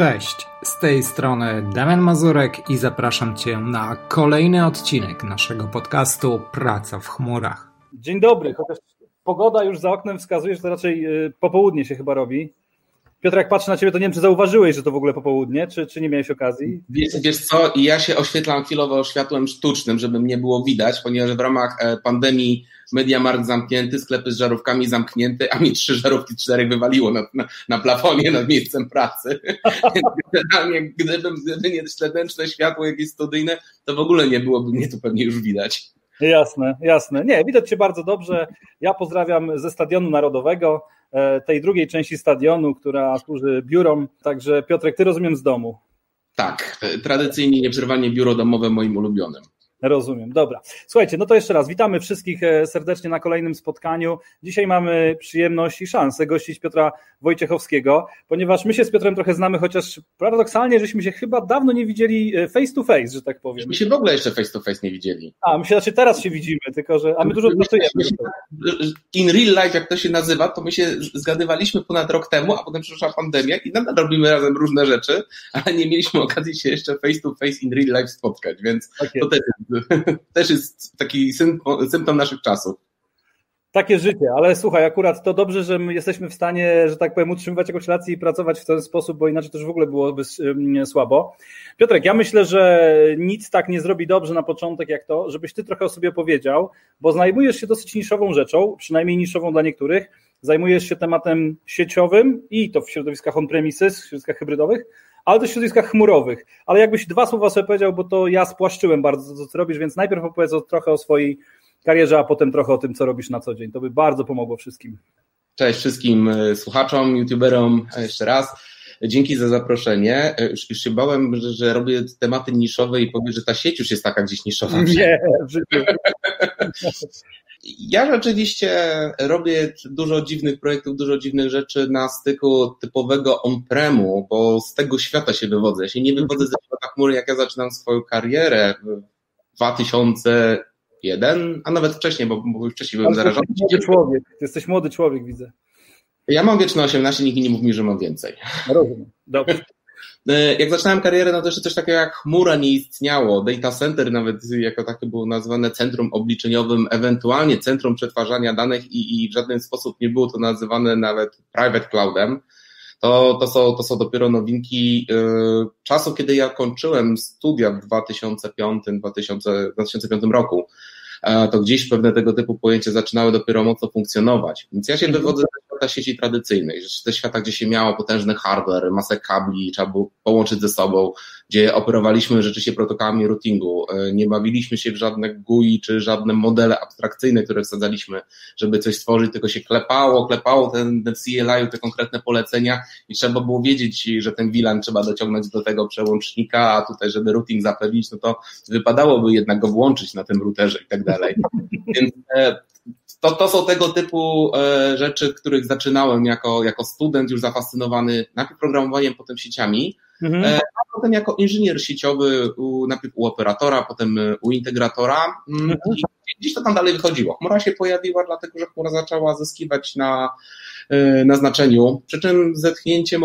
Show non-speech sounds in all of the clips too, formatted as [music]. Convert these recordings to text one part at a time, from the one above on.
Cześć, z tej strony Damian Mazurek i zapraszam Cię na kolejny odcinek naszego podcastu Praca w chmurach. Dzień dobry, chociaż pogoda już za oknem wskazuje, że to raczej y, popołudnie się chyba robi. Piotr, jak patrzę na ciebie, to nie wiem, czy zauważyłeś, że to w ogóle popołudnie, czy, czy nie miałeś okazji? Wiesz, wiesz co, ja się oświetlam chwilowo światłem sztucznym, żeby mnie było widać, ponieważ w ramach e, pandemii Mediamarkt zamknięty, sklepy z żarówkami zamknięte, a mi trzy żarówki czterech wywaliło na, na, na plafonie nad miejscem pracy. [laughs] Generalnie, gdybym, gdyby nie śledęczne światło jakieś studyjne, to w ogóle nie byłoby mnie tu pewnie już widać. Jasne, jasne. Nie, widać cię bardzo dobrze. Ja pozdrawiam ze Stadionu Narodowego. E, tej drugiej części stadionu, która służy biurom. Także Piotrek, ty rozumiem z domu. Tak, tradycyjnie nieprzerwanie biuro domowe moim ulubionym. Rozumiem, dobra. Słuchajcie, no to jeszcze raz witamy wszystkich e, serdecznie na kolejnym spotkaniu. Dzisiaj mamy przyjemność i szansę gościć Piotra Wojciechowskiego, ponieważ my się z Piotrem trochę znamy, chociaż paradoksalnie, żeśmy się chyba dawno nie widzieli e, face to face, że tak powiem. My się w ogóle jeszcze face to face nie widzieli. A, my się znaczy teraz się widzimy, tylko że, a my dużo pracujemy. In real life, jak to się nazywa, to my się zgadywaliśmy ponad rok temu, a potem przyszła pandemia i nadal robimy razem różne rzeczy, ale nie mieliśmy okazji się jeszcze face to face in real life spotkać, więc tak to też [laughs] też jest taki symptom naszych czasów. Takie życie, ale słuchaj, akurat to dobrze, że my jesteśmy w stanie, że tak powiem, utrzymywać jakąś relację i pracować w ten sposób, bo inaczej już w ogóle byłoby słabo. Piotrek, ja myślę, że nic tak nie zrobi dobrze na początek jak to, żebyś ty trochę o sobie opowiedział, bo zajmujesz się dosyć niszową rzeczą, przynajmniej niszową dla niektórych. Zajmujesz się tematem sieciowym i to w środowiskach on-premises, w środowiskach hybrydowych, ale też w środowiskach chmurowych. Ale jakbyś dwa słowa sobie powiedział, bo to ja spłaszczyłem bardzo to, co robisz, więc najpierw opowiedz trochę o swojej karierze, a potem trochę o tym, co robisz na co dzień. To by bardzo pomogło wszystkim. Cześć wszystkim e, słuchaczom, youtuberom jeszcze raz. Dzięki za zaproszenie. E, już, już się bałem, że, że, robię tematy niszowe i powiem, że ta sieć już jest taka gdzieś niszowa. Nie, w życiu. [laughs] Ja rzeczywiście robię dużo dziwnych projektów, dużo dziwnych rzeczy na styku typowego on-premu, bo z tego świata się wywodzę. Ja się nie wywodzę ze świata chmury, jak ja zaczynam swoją karierę w 2001, a nawet wcześniej, bo, bo wcześniej byłem zarażony. Młody człowiek, jesteś młody człowiek, widzę. Ja mam wieczne 18, nikt nie mówi mi, że mam więcej. Rozumiem, dobrze. E, jak zaczynałem karierę, no to jeszcze coś takiego jak chmura nie istniało. Data center nawet jako takie było nazwane centrum obliczeniowym, ewentualnie centrum przetwarzania danych i, i w żaden sposób nie było to nazywane nawet private cloudem. To, to, są, to są dopiero nowinki yy, czasu, kiedy ja kończyłem studia w 2005, 2000, 2005 roku. E, to gdzieś pewne tego typu pojęcia zaczynały dopiero mocno funkcjonować. Więc ja się mhm. Świata sieci tradycyjnej, ze świata, gdzie się miało potężny hardware, masę kabli, trzeba było połączyć ze sobą, gdzie operowaliśmy rzeczywiście protokołami routingu, e, nie bawiliśmy się w żadne GUI czy żadne modele abstrakcyjne, które wsadzaliśmy, żeby coś stworzyć, tylko się klepało, klepało ten, ten CLI, te konkretne polecenia i trzeba było wiedzieć, że ten VLAN trzeba dociągnąć do tego przełącznika, a tutaj, żeby routing zapewnić, no to wypadałoby jednak go włączyć na tym routerze i tak dalej. [laughs] Więc e, to, to są tego typu e, rzeczy, których zaczynałem jako, jako student, już zafascynowany najpierw programowaniem, potem sieciami, mhm. E, a potem jako inżynier sieciowy u, najpierw u operatora, potem u integratora mm, mhm. i gdzieś to tam dalej wychodziło. Chmura się pojawiła, dlatego że chmura zaczęła zyskiwać na, na znaczeniu, przy czym zetchnięcie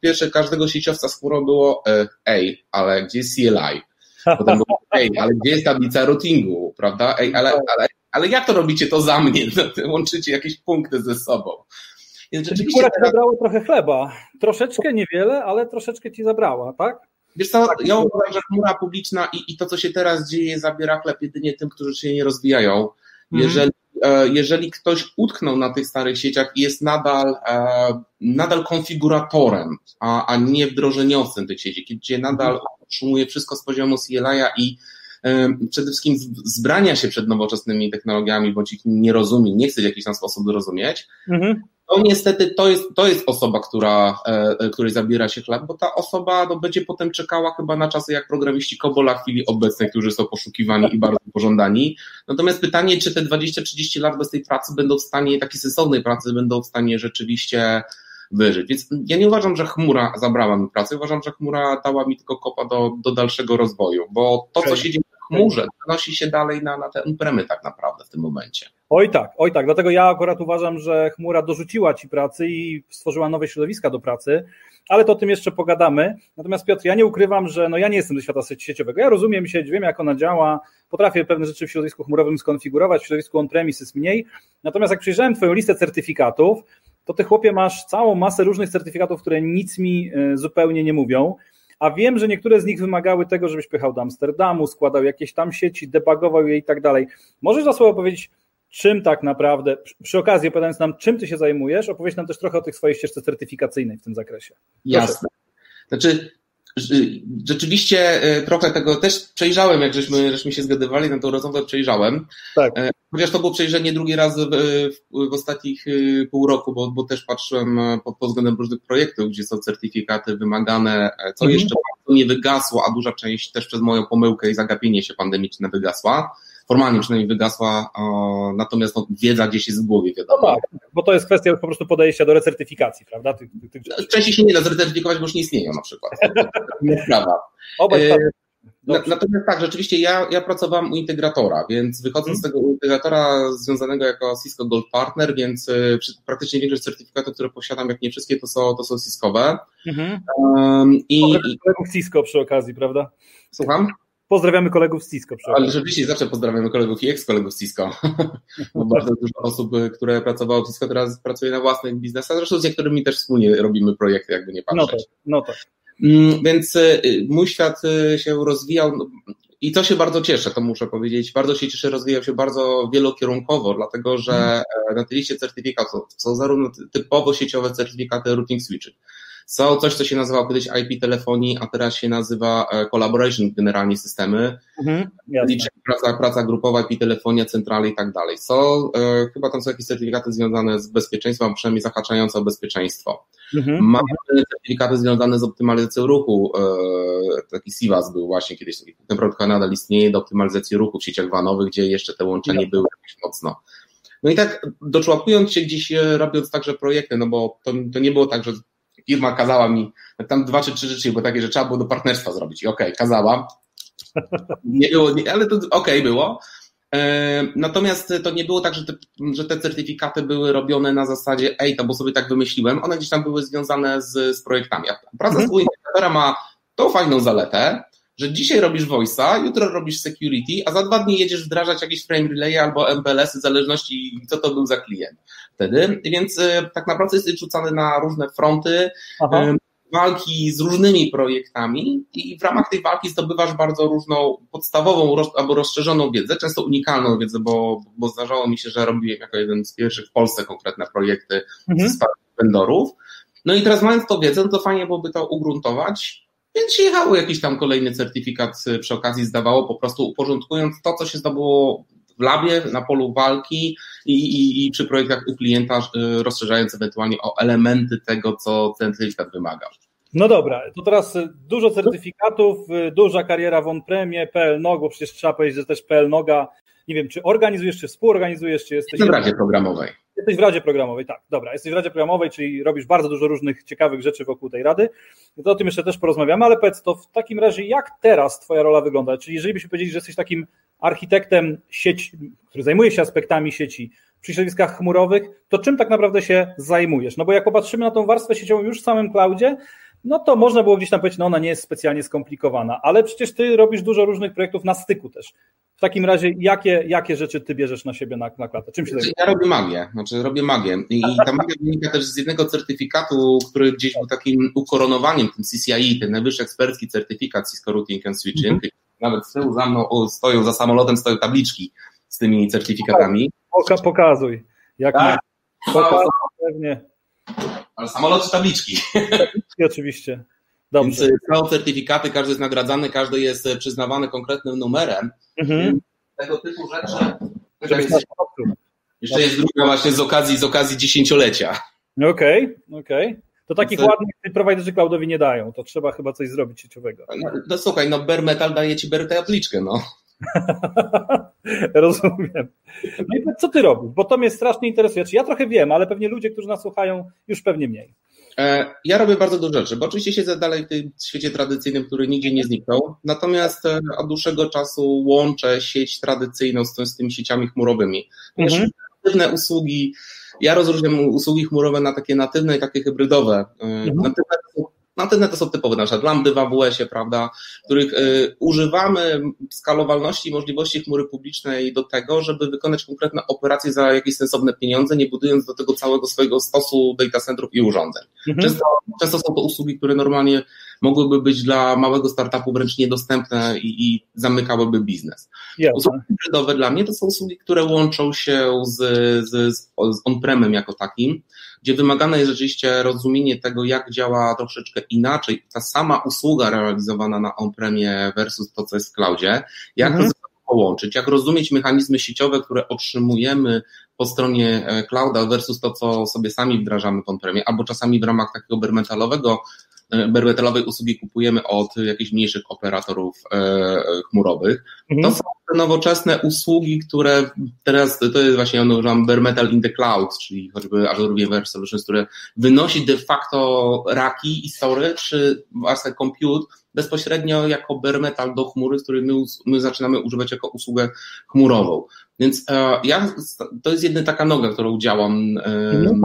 pierwsze każdego sieciowca z chmurą było ej, ale gdzie jest CLI? [laughs] Potem było, ej, ale gdzie jest tablica routingu, prawda? Ej, ale, ale, ale jak to robicie to za mnie? No, łączycie jakieś punkty ze sobą. Więc rzeczywiście ci zabrało trochę chleba. Troszeczkę, niewiele, ale troszeczkę ci zabrała, tak? Wiesz co, ja uważam, że chmura publiczna i, i to, co się teraz dzieje, zabiera chleb jedynie tym, którzy się nie rozwijają. Mhm. Jeżeli, e, jeżeli ktoś utknął na tych starych sieciach i jest nadal, e, nadal konfiguratorem, a, a nie wdrożeniowcem tych sieci, gdzie nadal mhm utrzymuje wszystko z poziomu CLI-a i przede wszystkim zbrania się przed nowoczesnymi technologiami, bądź ich nie rozumie, nie chce w jakiś tam sposób zrozumieć, mhm. to niestety to jest, to jest osoba, która, e, której zabiera się chleb, bo ta osoba no, będzie potem czekała chyba na czasy jak programiści Kobola w chwili obecnej, którzy są poszukiwani i bardzo pożądani. Natomiast pytanie, czy te 20-30 lat bez tej pracy będą w stanie, takiej sensownej pracy, będą w stanie rzeczywiście wyżyć. Więc ja nie uważam, że chmura zabrała mi pracę, uważam, że chmura dała mi tylko kopa do, do dalszego rozwoju, bo to, co się dzieje chmurze, przenosi się dalej na, na te on-premy tak naprawdę w tym momencie. Oj tak, oj tak. Dlatego ja akurat uważam, że chmura dorzuciła ci pracy i stworzyła nowe środowiska do pracy, ale to o tym jeszcze pogadamy. Natomiast Piotr, ja nie ukrywam, że no ja nie jestem do świata sieciowego. Ja rozumiem sieć, wiem jak ona działa, potrafię pewne rzeczy w środowisku chmurowym skonfigurować, w środowisku on-premises mniej. Natomiast jak przyjrzałem Twoją listę certyfikatów, to Ty chłopie masz całą masę różnych certyfikatów, które nic mi e, zupełnie nie mówią. A wiem, że niektóre z nich wymagały tego, żebyś pychał do Amsterdamu, składał jakieś tam sieci, debugował je i tak dalej. Możesz za słowo powiedzieć, czym tak naprawdę, przy okazji opowiadając nam, czym ty się zajmujesz, opowiedz nam też trochę o tych swojej ścieżce certyfikacyjnej w tym zakresie. Proszę. Jasne. Znaczy, rzeczywiście e, trochę tego też przejrzałem, jak żeśmy, żeśmy się zgadywali na tą rozmowę, przejrzałem. Tak. E, chociaż to było przejrzenie drugi raz w, w, w ostatnich e, pół roku, bo, bo też patrzyłem pod, pod względem różnych projektów, gdzie są certyfikaty wymagane, co mhm. jeszcze nie wygasło, a duża część też przez moją pomyłkę i zagapienie się pandemiczne wygasła formalnie przynajmniej wygasła, natomiast no, wiedza gdzieś jest w głowie, wiadomo. No tak, bo to jest kwestia po prostu podejścia do recertyfikacji, prawda? Tych, tych, tych... Częściej się nie da zrecertyfikować, bo już nie istnieją na przykład. [laughs] nie sprawa. Obaj e, Natomiast tak, rzeczywiście ja, ja pracowałem u integratora, więc wychodząc hmm. z tego integratora związanego jako Cisco Gold Partner, więc y, praktycznie większość certyfikatów, które posiadam, jak nie wszystkie, to są, to są Ciscowe. Mhm. Um, i, Cisco przy okazji, prawda? Słucham? Pozdrawiamy kolegów z Cisco. Ale rzeczywiście zawsze pozdrawiamy kolegów i ex-kolegów z Cisco. [laughs] Bo bardzo dużo osób, które pracowało w Cisco, teraz pracuje na własnych biznesach, zresztą z niektórymi też wspólnie robimy projekty, jakby nie patrzeć. No tak, no tak. Mm, więc y, mój świat y, się rozwijał no, i to się bardzo cieszę, to muszę powiedzieć. Bardzo się cieszę, rozwijał się bardzo wielokierunkowo, dlatego że mhm. e, na tej liście certyfikatów są zarówno typowo sieciowe certyfikaty routing switchy, są coś, co się nazywało kiedyś IP telefonii, a teraz się nazywa e, collaboration generalnie systemy. Mhm, praca, praca grupowa, IP telefonia, centrale i tak dalej. Są, e, chyba tam są jakieś certyfikaty związane z bezpieczeństwem, przynajmniej zahaczające o bezpieczeństwo. Mhm. Mamy certyfikaty związane z optymalizacją ruchu. E, taki SIVAS był właśnie kiedyś, ten protokół nadal istnieje do optymalizacji ruchu w sieciach wanowych, gdzie jeszcze te łączenia ja. były jakieś mocno. No i tak doczłapując się gdzieś, e, robiąc także projekty, no bo to, to nie było tak, że firma kazała mi, tam dwa czy trzy rzeczy, bo takie, że trzeba było do partnerstwa zrobić. I okej, okay, kazała. Nie było, nie, ale to okej okay było. E, natomiast to nie było tak, że te, że te certyfikaty były robione na zasadzie, ej, to bo sobie tak wymyśliłem, one gdzieś tam były związane z, z projektami. Praca mhm. z ma tą fajną zaletę, że dzisiaj robisz voice'a, jutro robisz security, a za dwa dni jedziesz wdrażać jakieś frame relay albo MPLS-y, w zależności co to był za klient wtedy. Więc y, tak naprawdę jesteś rzucany na różne fronty, Aha. walki z różnymi projektami i w ramach tej walki zdobywasz bardzo różną podstawową albo rozszerzoną wiedzę, często unikalną wiedzę, bo, bo zdarzało mi się, że robiłem jako jeden z pierwszych w Polsce konkretne projekty mhm. ze vendorów. No i teraz mając to wiedzę, no to fajnie byłoby to ugruntować więc się jechało jakiś tam kolejny certyfikat y, przy okazji zdawało, po prostu uporządkując to, co się zdobyło w labie, na polu walki i, i, i przy projektach u klienta, y, rozszerzając ewentualnie o elementy tego, co ten certyfikat wymaga. No dobra, to teraz y, dużo certyfikatów, duża kariera w on-premie, PL Nogo, przecież trzeba powiedzieć, że też PL Noga, nie wiem, czy organizujesz, czy współorganizujesz, czy jesteś... w Radzie Programowej. Jesteś w Radzie Programowej, tak, dobra, jesteś w Radzie Programowej, czyli robisz bardzo dużo różnych ciekawych rzeczy wokół tej Rady, to o tym jeszcze też porozmawiamy, ale powiedz, to w takim razie jak teraz Twoja rola wygląda? Czyli jeżeli byśmy powiedzieli, że jesteś takim architektem sieci, który zajmuje się aspektami sieci przy środowiskach chmurowych, to czym tak naprawdę się zajmujesz? No bo jak popatrzymy na tą warstwę sieciową już w samym cloudzie, no to można było gdzieś tam powiedzieć, no ona nie jest specjalnie skomplikowana, ale przecież ty robisz dużo różnych projektów na styku też. W takim razie, jakie, jakie rzeczy ty bierzesz na siebie na, na klatę? Czym się znaczy, Ja robię magię, znaczy robię magię i, i ta magia wynika też z jednego certyfikatu, który gdzieś był takim ukoronowaniem, tym CCIE, ten najwyższy ekspercki certyfikat Cisco Routing and Switching. Mhm. Nawet z tyłu za mną stoją, za samolotem stoją tabliczki z tymi certyfikatami. Poka, pokazuj. Jak tak. Pokazuj, pewnie. Ale samolot czy tabliczki? Tabliczki oczywiście. Dobrze. Więc są certyfikaty, każdy jest nagradzany, każdy jest e, przyznawany konkretnym numerem. Mhm. Tego typu rzeczy. Jest, jeszcze jest druga właśnie z okazji, z okazji dziesięciolecia. Okej, okay, okej. Okay. To takich to... ładnych prowajderzy cloudowi nie dają, to trzeba chyba coś zrobić sieciowego. No, no słuchaj, no bare metal daje ci bare tabliczkę, no. [laughs] Rozumiem. No i co ty robisz? Bo to mnie strasznie interesuje. Czy ja trochę wiem, ale pewnie ludzie, którzy nas słuchają, już pewnie mniej. E, ja robię bardzo dużo rzeczy, bo oczywiście siedzę dalej w tym świecie tradycyjnym, który nigdzie nie zniknął. Natomiast e, od dłuższego czasu łączę sieć tradycyjną z, z tymi sieciami chmurowymi. Mhm. Natywne usługi, ja rozróżniam usługi chmurowe na takie natywne i takie hybrydowe. E, mhm. Natywne Natywne to są typowe, na przykład lambdy w AWS-ie, prawda, których y, używamy skalowalności i możliwości chmury publicznej do tego, żeby wykonać konkretne operacje za jakieś sensowne pieniądze, nie budując do tego całego swojego stosu data centrów i urządzeń. Mhm. Często, często są to usługi, które normalnie mogłyby być dla małego startupu wręcz niedostępne i, i zamykałyby biznes. Usługi hybrydowe dla mnie to są usługi, które łączą się z, z, z on-premem jako takim, gdzie wymagane jest rzeczywiście rozumienie tego, jak działa troszeczkę inaczej. Ta sama usługa realizowana na on-premie versus to, co jest w cloudzie, jak mhm. to połączyć, jak rozumieć mechanizmy sieciowe, które otrzymujemy po stronie e, clouda versus to, co sobie sami wdrażamy w on-premie, albo czasami w ramach takiego bermetalowego bermetalowej usługi kupujemy od jakichś mniejszych operatorów e, chmurowych. Mhm. To są te nowoczesne usługi, które teraz, to jest właśnie, ono używam bare metal in the cloud, czyli choćby Azure VMware Solutions, które wynosi de facto raki i storage czy własne compute bezpośrednio jako bare metal do chmury, który my, my zaczynamy używać jako usługę chmurową. Więc e, ja, to jest jedna taka noga, którą działam e, mhm.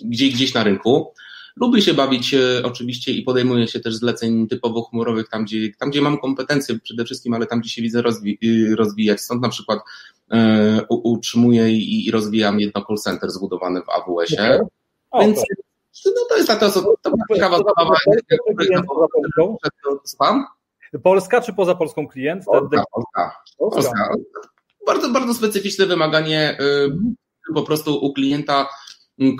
gdzieś, gdzieś na rynku. Lubię się bawić e, oczywiście i podejmuję się też zleceń typowo chmurowych, tam gdzie, tam gdzie mam kompetencje przede wszystkim, ale tam gdzie się widzę rozwi y, rozwijać. Stąd na przykład e, utrzymuję i, i rozwijam jedno call center zbudowane w AWS-ie. Okay. Więc no to jest taka to, to ciekawa zabawa. Spam? Polska czy poza Polską klient? Polska, Polska. Polska. Bardzo, bardzo specyficzne wymaganie y, po prostu u klienta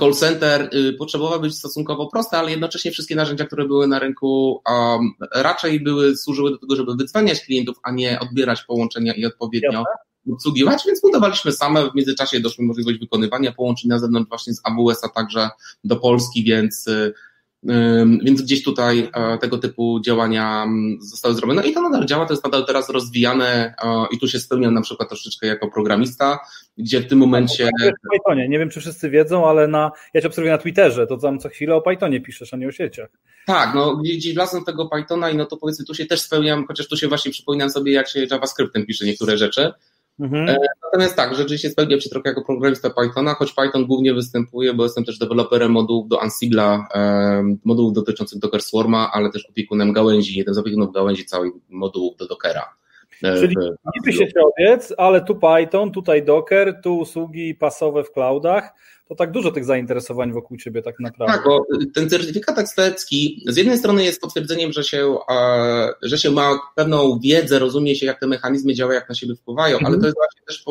call center y, potrzebował być stosunkowo proste, ale jednocześnie wszystkie narzędzia, które były na rynku, um, raczej były, służyły do tego, żeby wydzwaniać klientów, a nie odbierać połączenia i odpowiednio obsługiwać, więc budowaliśmy same. W międzyczasie doszła możliwość wykonywania połączeń na zewnątrz właśnie z AWS-a także do Polski, więc y, więc gdzieś tutaj e, tego typu działania zostały zrobione. I to nadal działa, to jest nadal teraz rozwijane e, i tu się spełniam na przykład troszeczkę jako programista, gdzie w tym momencie... W Pythonie, nie wiem czy wszyscy wiedzą, ale na, ja cię obserwuję na Twitterze, to tam co chwilę o Pythonie piszesz, a nie o sieciach. Tak, no gdzieś wlazłem tego Pythona i no to powiedzmy tu się też spełniam, chociaż tu się właśnie przypominam sobie jak się JavaScriptem pisze niektóre rzeczy, Mhm. E, natomiast tak, rzeczywiście spełniam się trochę jako programista Pythona, choć Python głównie występuje, bo jestem też deweloperem modułów do Ansibla, modułów dotyczących Docker Swarma, ale też opiekunem gałęzi, jeden z opiekunów gałęzi całej modułów do Dockera. E, Czyli niby się środowiec, ale tu Python, tutaj Docker, tu usługi pasowe w cloudach. To tak dużo tych zainteresowań wokół ciebie tak naprawdę. Tak, bo ten certyfikat ekspercki z jednej strony jest potwierdzeniem, że się, e, że się ma pewną wiedzę, rozumie się, jak te mechanizmy działają, jak na siebie wpływają, ale mhm. to jest właśnie też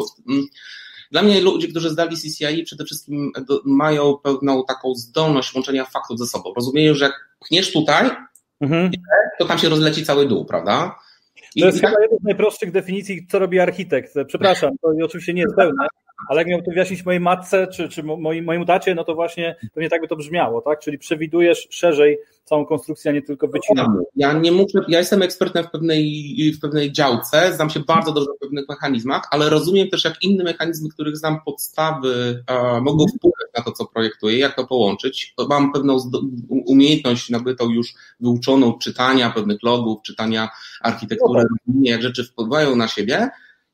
dla mnie ludzie, którzy zdali CCI przede wszystkim mają pewną taką zdolność łączenia faktów ze sobą. Rozumieją, że jak pchniesz tutaj, mhm. to tam się rozleci cały dół, prawda? to jest chyba jedna z najprostszych definicji, co robi architekt. Przepraszam, to oczywiście nie jest pełne, ale jak miał to wyjaśnić mojej matce czy, czy moim, mojemu tacie, no to właśnie pewnie tak by to brzmiało, tak? Czyli przewidujesz szerzej całą konstrukcję, a nie tylko wycinamy. Ja nie muszę, ja jestem ekspertem w pewnej, w pewnej działce, znam się bardzo dobrze w pewnych mechanizmach, ale rozumiem też, jak inne mechanizmy, których znam podstawy, e, mogą wpływać na to, co projektuję, jak to połączyć. Mam pewną umiejętność nabytą już wyuczoną czytania pewnych logów, czytania architektury, jak rzeczy wpływają na siebie.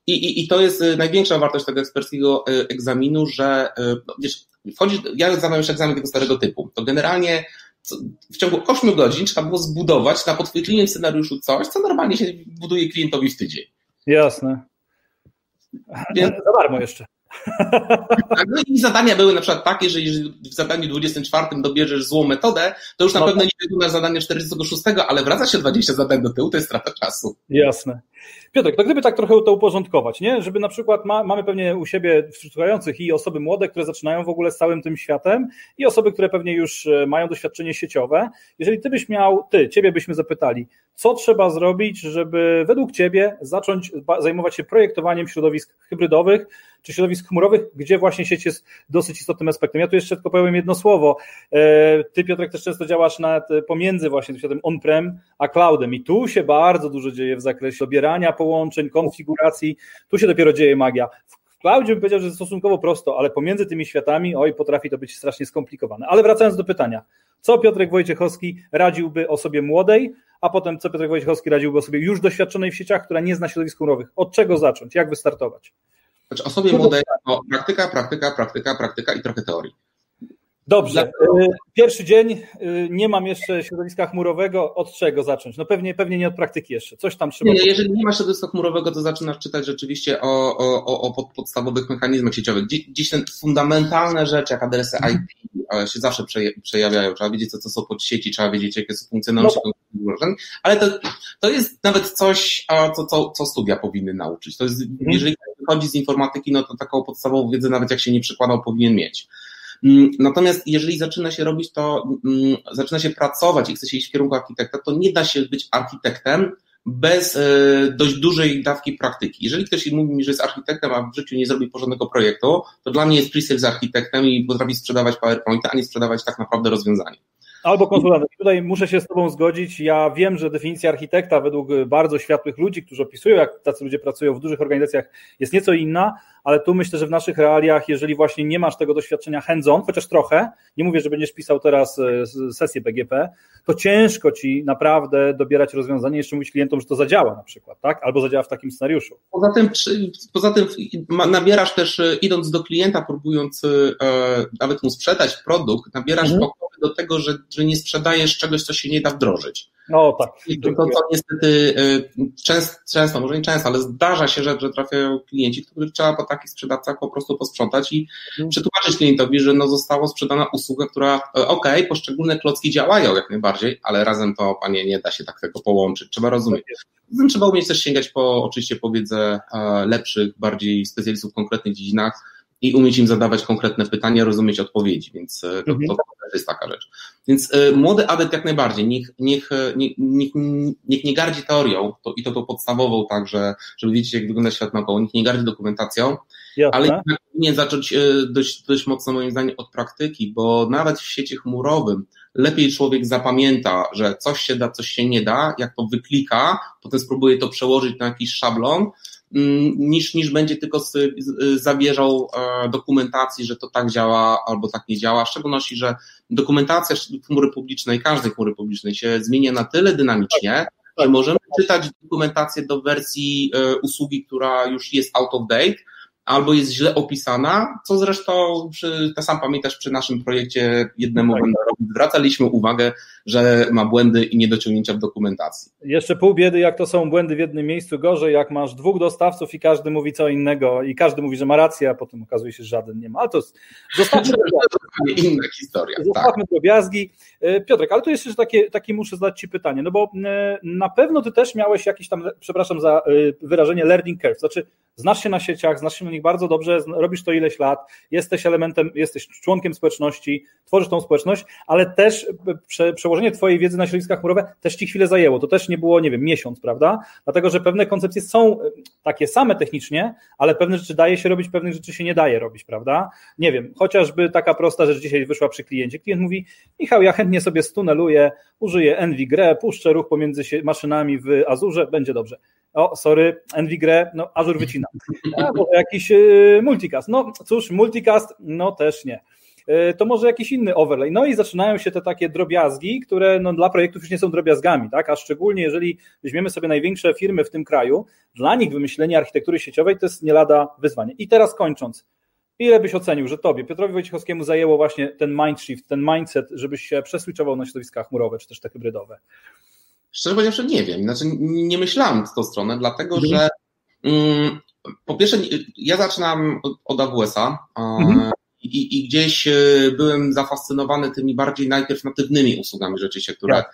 I, i, I to jest y, największa wartość tego eksperckiego y, egzaminu, że y, no, wiesz, wchodzi, ja zdawałem już egzamin tego starego typu, to generalnie w ciągu 8 godzin trzeba było zbudować na podchwytliwym scenariuszu coś, co normalnie się buduje klientowi w tydzień. Jasne. Więc... Za darmo jeszcze. No i zadania były na przykład takie, że jeżeli w zadaniu 24 dobierzesz złą metodę, to już na no pewno tak. nie wykonasz zadanie 46, ale wraca się 20 zadań do tyłu, to jest strata czasu. Jasne. Piotrek, to gdyby tak trochę to uporządkować, nie? Żeby na przykład ma, mamy pewnie u siebie wśród słuchających i osoby młode, które zaczynają w ogóle z całym tym światem i osoby, które pewnie już e, mają doświadczenie sieciowe. Jeżeli ty byś miał, ty, ciebie byśmy zapytali, co trzeba zrobić, żeby według ciebie zacząć zajmować się projektowaniem środowisk hybrydowych, czy środowisk chmurowych, gdzie właśnie sieć jest dosyć istotnym aspektem. Ja tu jeszcze tylko powiem jedno słowo. E, ty, Piotrek, też często działasz nad, pomiędzy właśnie światem on-prem a cloudem i tu się bardzo dużo dzieje w zakresie dobierania połączeń, konfiguracji. Tu się dopiero dzieje magia. W cloudzie bym powiedział, że stosunkowo prosto, ale pomiędzy tymi światami, oj, potrafi to być strasznie skomplikowane. Ale wracając do pytania, co Piotrek Wojciechowski radziłby osobie młodej, a potem co Piotrek Wojciechowski radziłby osobie już doświadczonej w sieciach, która nie zna środowisk chmurowych? Od czego zacząć? Jak wystartować? Znaczy osobie młodej to praktyka, praktyka, praktyka, praktyka i trochę teorii. Dobrze. Y, pierwszy dzień, y, nie mam jeszcze środowiska chmurowego. Od czego zacząć? No pewnie, pewnie nie od praktyki jeszcze. Coś tam trzeba. Nie, jeżeli nie ma środowiska chmurowego, to zaczynasz czytać rzeczywiście o, o, o podstawowych mechanizmach sieciowych. Dziś, te fundamentalne rzeczy, jak adresy IP, się zawsze przejawiają. Trzeba wiedzieć, co to są podsieci, trzeba wiedzieć, jakie są funkcjonalności no. Ale to, to jest nawet coś, co, co, co studia powinny nauczyć. To jest, mhm. jeżeli wychodzi z informatyki, no to taką podstawową wiedzę, nawet jak się nie przykładał, powinien mieć. Mm, natomiast jeżeli zaczyna się robić to, mm, zaczyna się pracować i chce się iść w kierunku architekta, to nie da się być architektem bez e, dość dużej dawki praktyki. Jeżeli ktoś mówi mi, że jest architektem, a w życiu nie zrobi porządnego projektu, to dla mnie jest pre z architektem i potrafi sprzedawać PowerPointa, a nie sprzedawać tak naprawdę rozwiązanie. Albo konsultantem. Tutaj muszę się z Tobą zgodzić. Ja wiem, że definicja architekta według bardzo światłych ludzi, którzy opisują, jak tacy ludzie pracują w dużych organizacjach, jest nieco inna, ale tu myślę, że w naszych realiach, jeżeli właśnie nie masz tego doświadczenia hands-on, chociaż trochę, nie mówię, że będziesz pisał teraz e, sesję BGP, to ciężko ci naprawdę dobierać rozwiązanie, jeszcze mówić klientom, że to zadziała na przykład, tak? Albo zadziała w takim scenariuszu. Poza tym, poza tym nabierasz też, e, idąc do klienta, próbując e, nawet mu sprzedać produkt, nabierasz mhm. Do tego, że, że nie sprzedajesz czegoś, co się nie da wdrożyć. No tak. To, to, to niestety często, często, może nie często, ale zdarza się, że, że trafiają klienci, których trzeba po takich sprzedawcach po prostu posprzątać i hmm. przetłumaczyć klientowi, że no została sprzedana usługa, która e, ok, poszczególne klocki działają jak najbardziej, ale razem to, panie, nie da się tak tego połączyć. Trzeba rozumieć. Zatem trzeba umieć też sięgać po, oczywiście po wiedzę e, lepszych, bardziej specjalistów w konkretnych dziedzinach, i umieć im zadawać konkretne pytania, rozumieć odpowiedzi, więc e, to, mhm. to, to jest taka rzecz. Więc y, młody adept jak najbardziej, niech, niech, niech, niech, niech nie gardzi teorią, to, i to tą podstawową także, żeby wiedzieć jak wygląda świat naokoło, niech nie gardzi dokumentacją, Jasne. ale powinien zacząć y, dość, dość mocno moim zdaniem od praktyki, bo nawet w sieci chmurowym lepiej człowiek zapamięta, że coś się da, coś się nie da, jak to wyklika, potem spróbuje to przełożyć na jakiś szablon, niż, niż będzie tylko zawierzał e, dokumentacji, że to tak działa albo tak nie działa, w szczególności, że dokumentacja chmury publicznej, każdej chmury publicznej się zmienia na tyle dynamicznie, że możemy czytać dokumentację do wersji e, usługi, która już jest out of date, albo jest źle opisana, co zresztą, przy, to sam pamiętasz, przy naszym projekcie jednemu tak. vendorowi zwracaliśmy uwagę, że ma błędy i niedociągnięcia w dokumentacji. Jeszcze pół biedy, jak to są błędy w jednym miejscu, gorzej, jak masz dwóch dostawców i każdy mówi co innego i każdy mówi, że ma rację, a potem okazuje się, że żaden nie ma. Ale to [laughs] zostawmy to inna historia. Zostawmy tak. drobiazgi. E, Piotrek, ale tu jeszcze takie, takie muszę zadać Ci pytanie, no bo e, na pewno Ty też miałeś jakiś tam, przepraszam za e, wyrażenie, learning curve, znaczy znasz się na sieciach, znasz się na nich bardzo dobrze, robisz to ileś lat, jesteś elementem, jesteś członkiem społeczności, tworzysz tą społeczność, ale też prze, przełożenie Twojej wiedzy na środowiska chmurowe też Ci chwilę zajęło. To też nie było, nie wiem, miesiąc, prawda? Dlatego, że pewne koncepcje są takie same technicznie, ale pewne rzeczy daje się robić, pewnych rzeczy się nie daje robić, prawda? Nie wiem, chociażby taka prosta rzecz dzisiaj wyszła przy kliencie. Klient mówi, Michał, ja chętnie sobie stuneluję, użyję NVGRE, puszczę ruch pomiędzy maszynami w Azurze, będzie dobrze o, sorry, NVGRE, no Azure wycina. A, może jakiś y, multicast. No cóż, multicast, no też nie. Y, to może jakiś inny overlay. No i zaczynają się te takie drobiazgi, które no, dla projektów już nie są drobiazgami, tak? A szczególnie jeżeli weźmiemy sobie największe firmy w tym kraju, dla nich wymyślenie architektury sieciowej to jest nie lada wyzwanie. I teraz kończąc, ile byś ocenił, że tobie, Piotrowi Wojciechowskiemu zajęło właśnie ten mindshift, ten mindset, żebyś się przeswitchował na środowiska chmurowe, czy też te hybrydowe? Szczerze powiedziawszy nie wiem, znaczy nie myślałem w tą stronę, dlatego mhm. że mm, po pierwsze ja zaczynam od AWS-a mhm. i, i, gdzieś e, byłem zafascynowany tymi bardziej najpierw natywnymi usługami rzeczywiście, które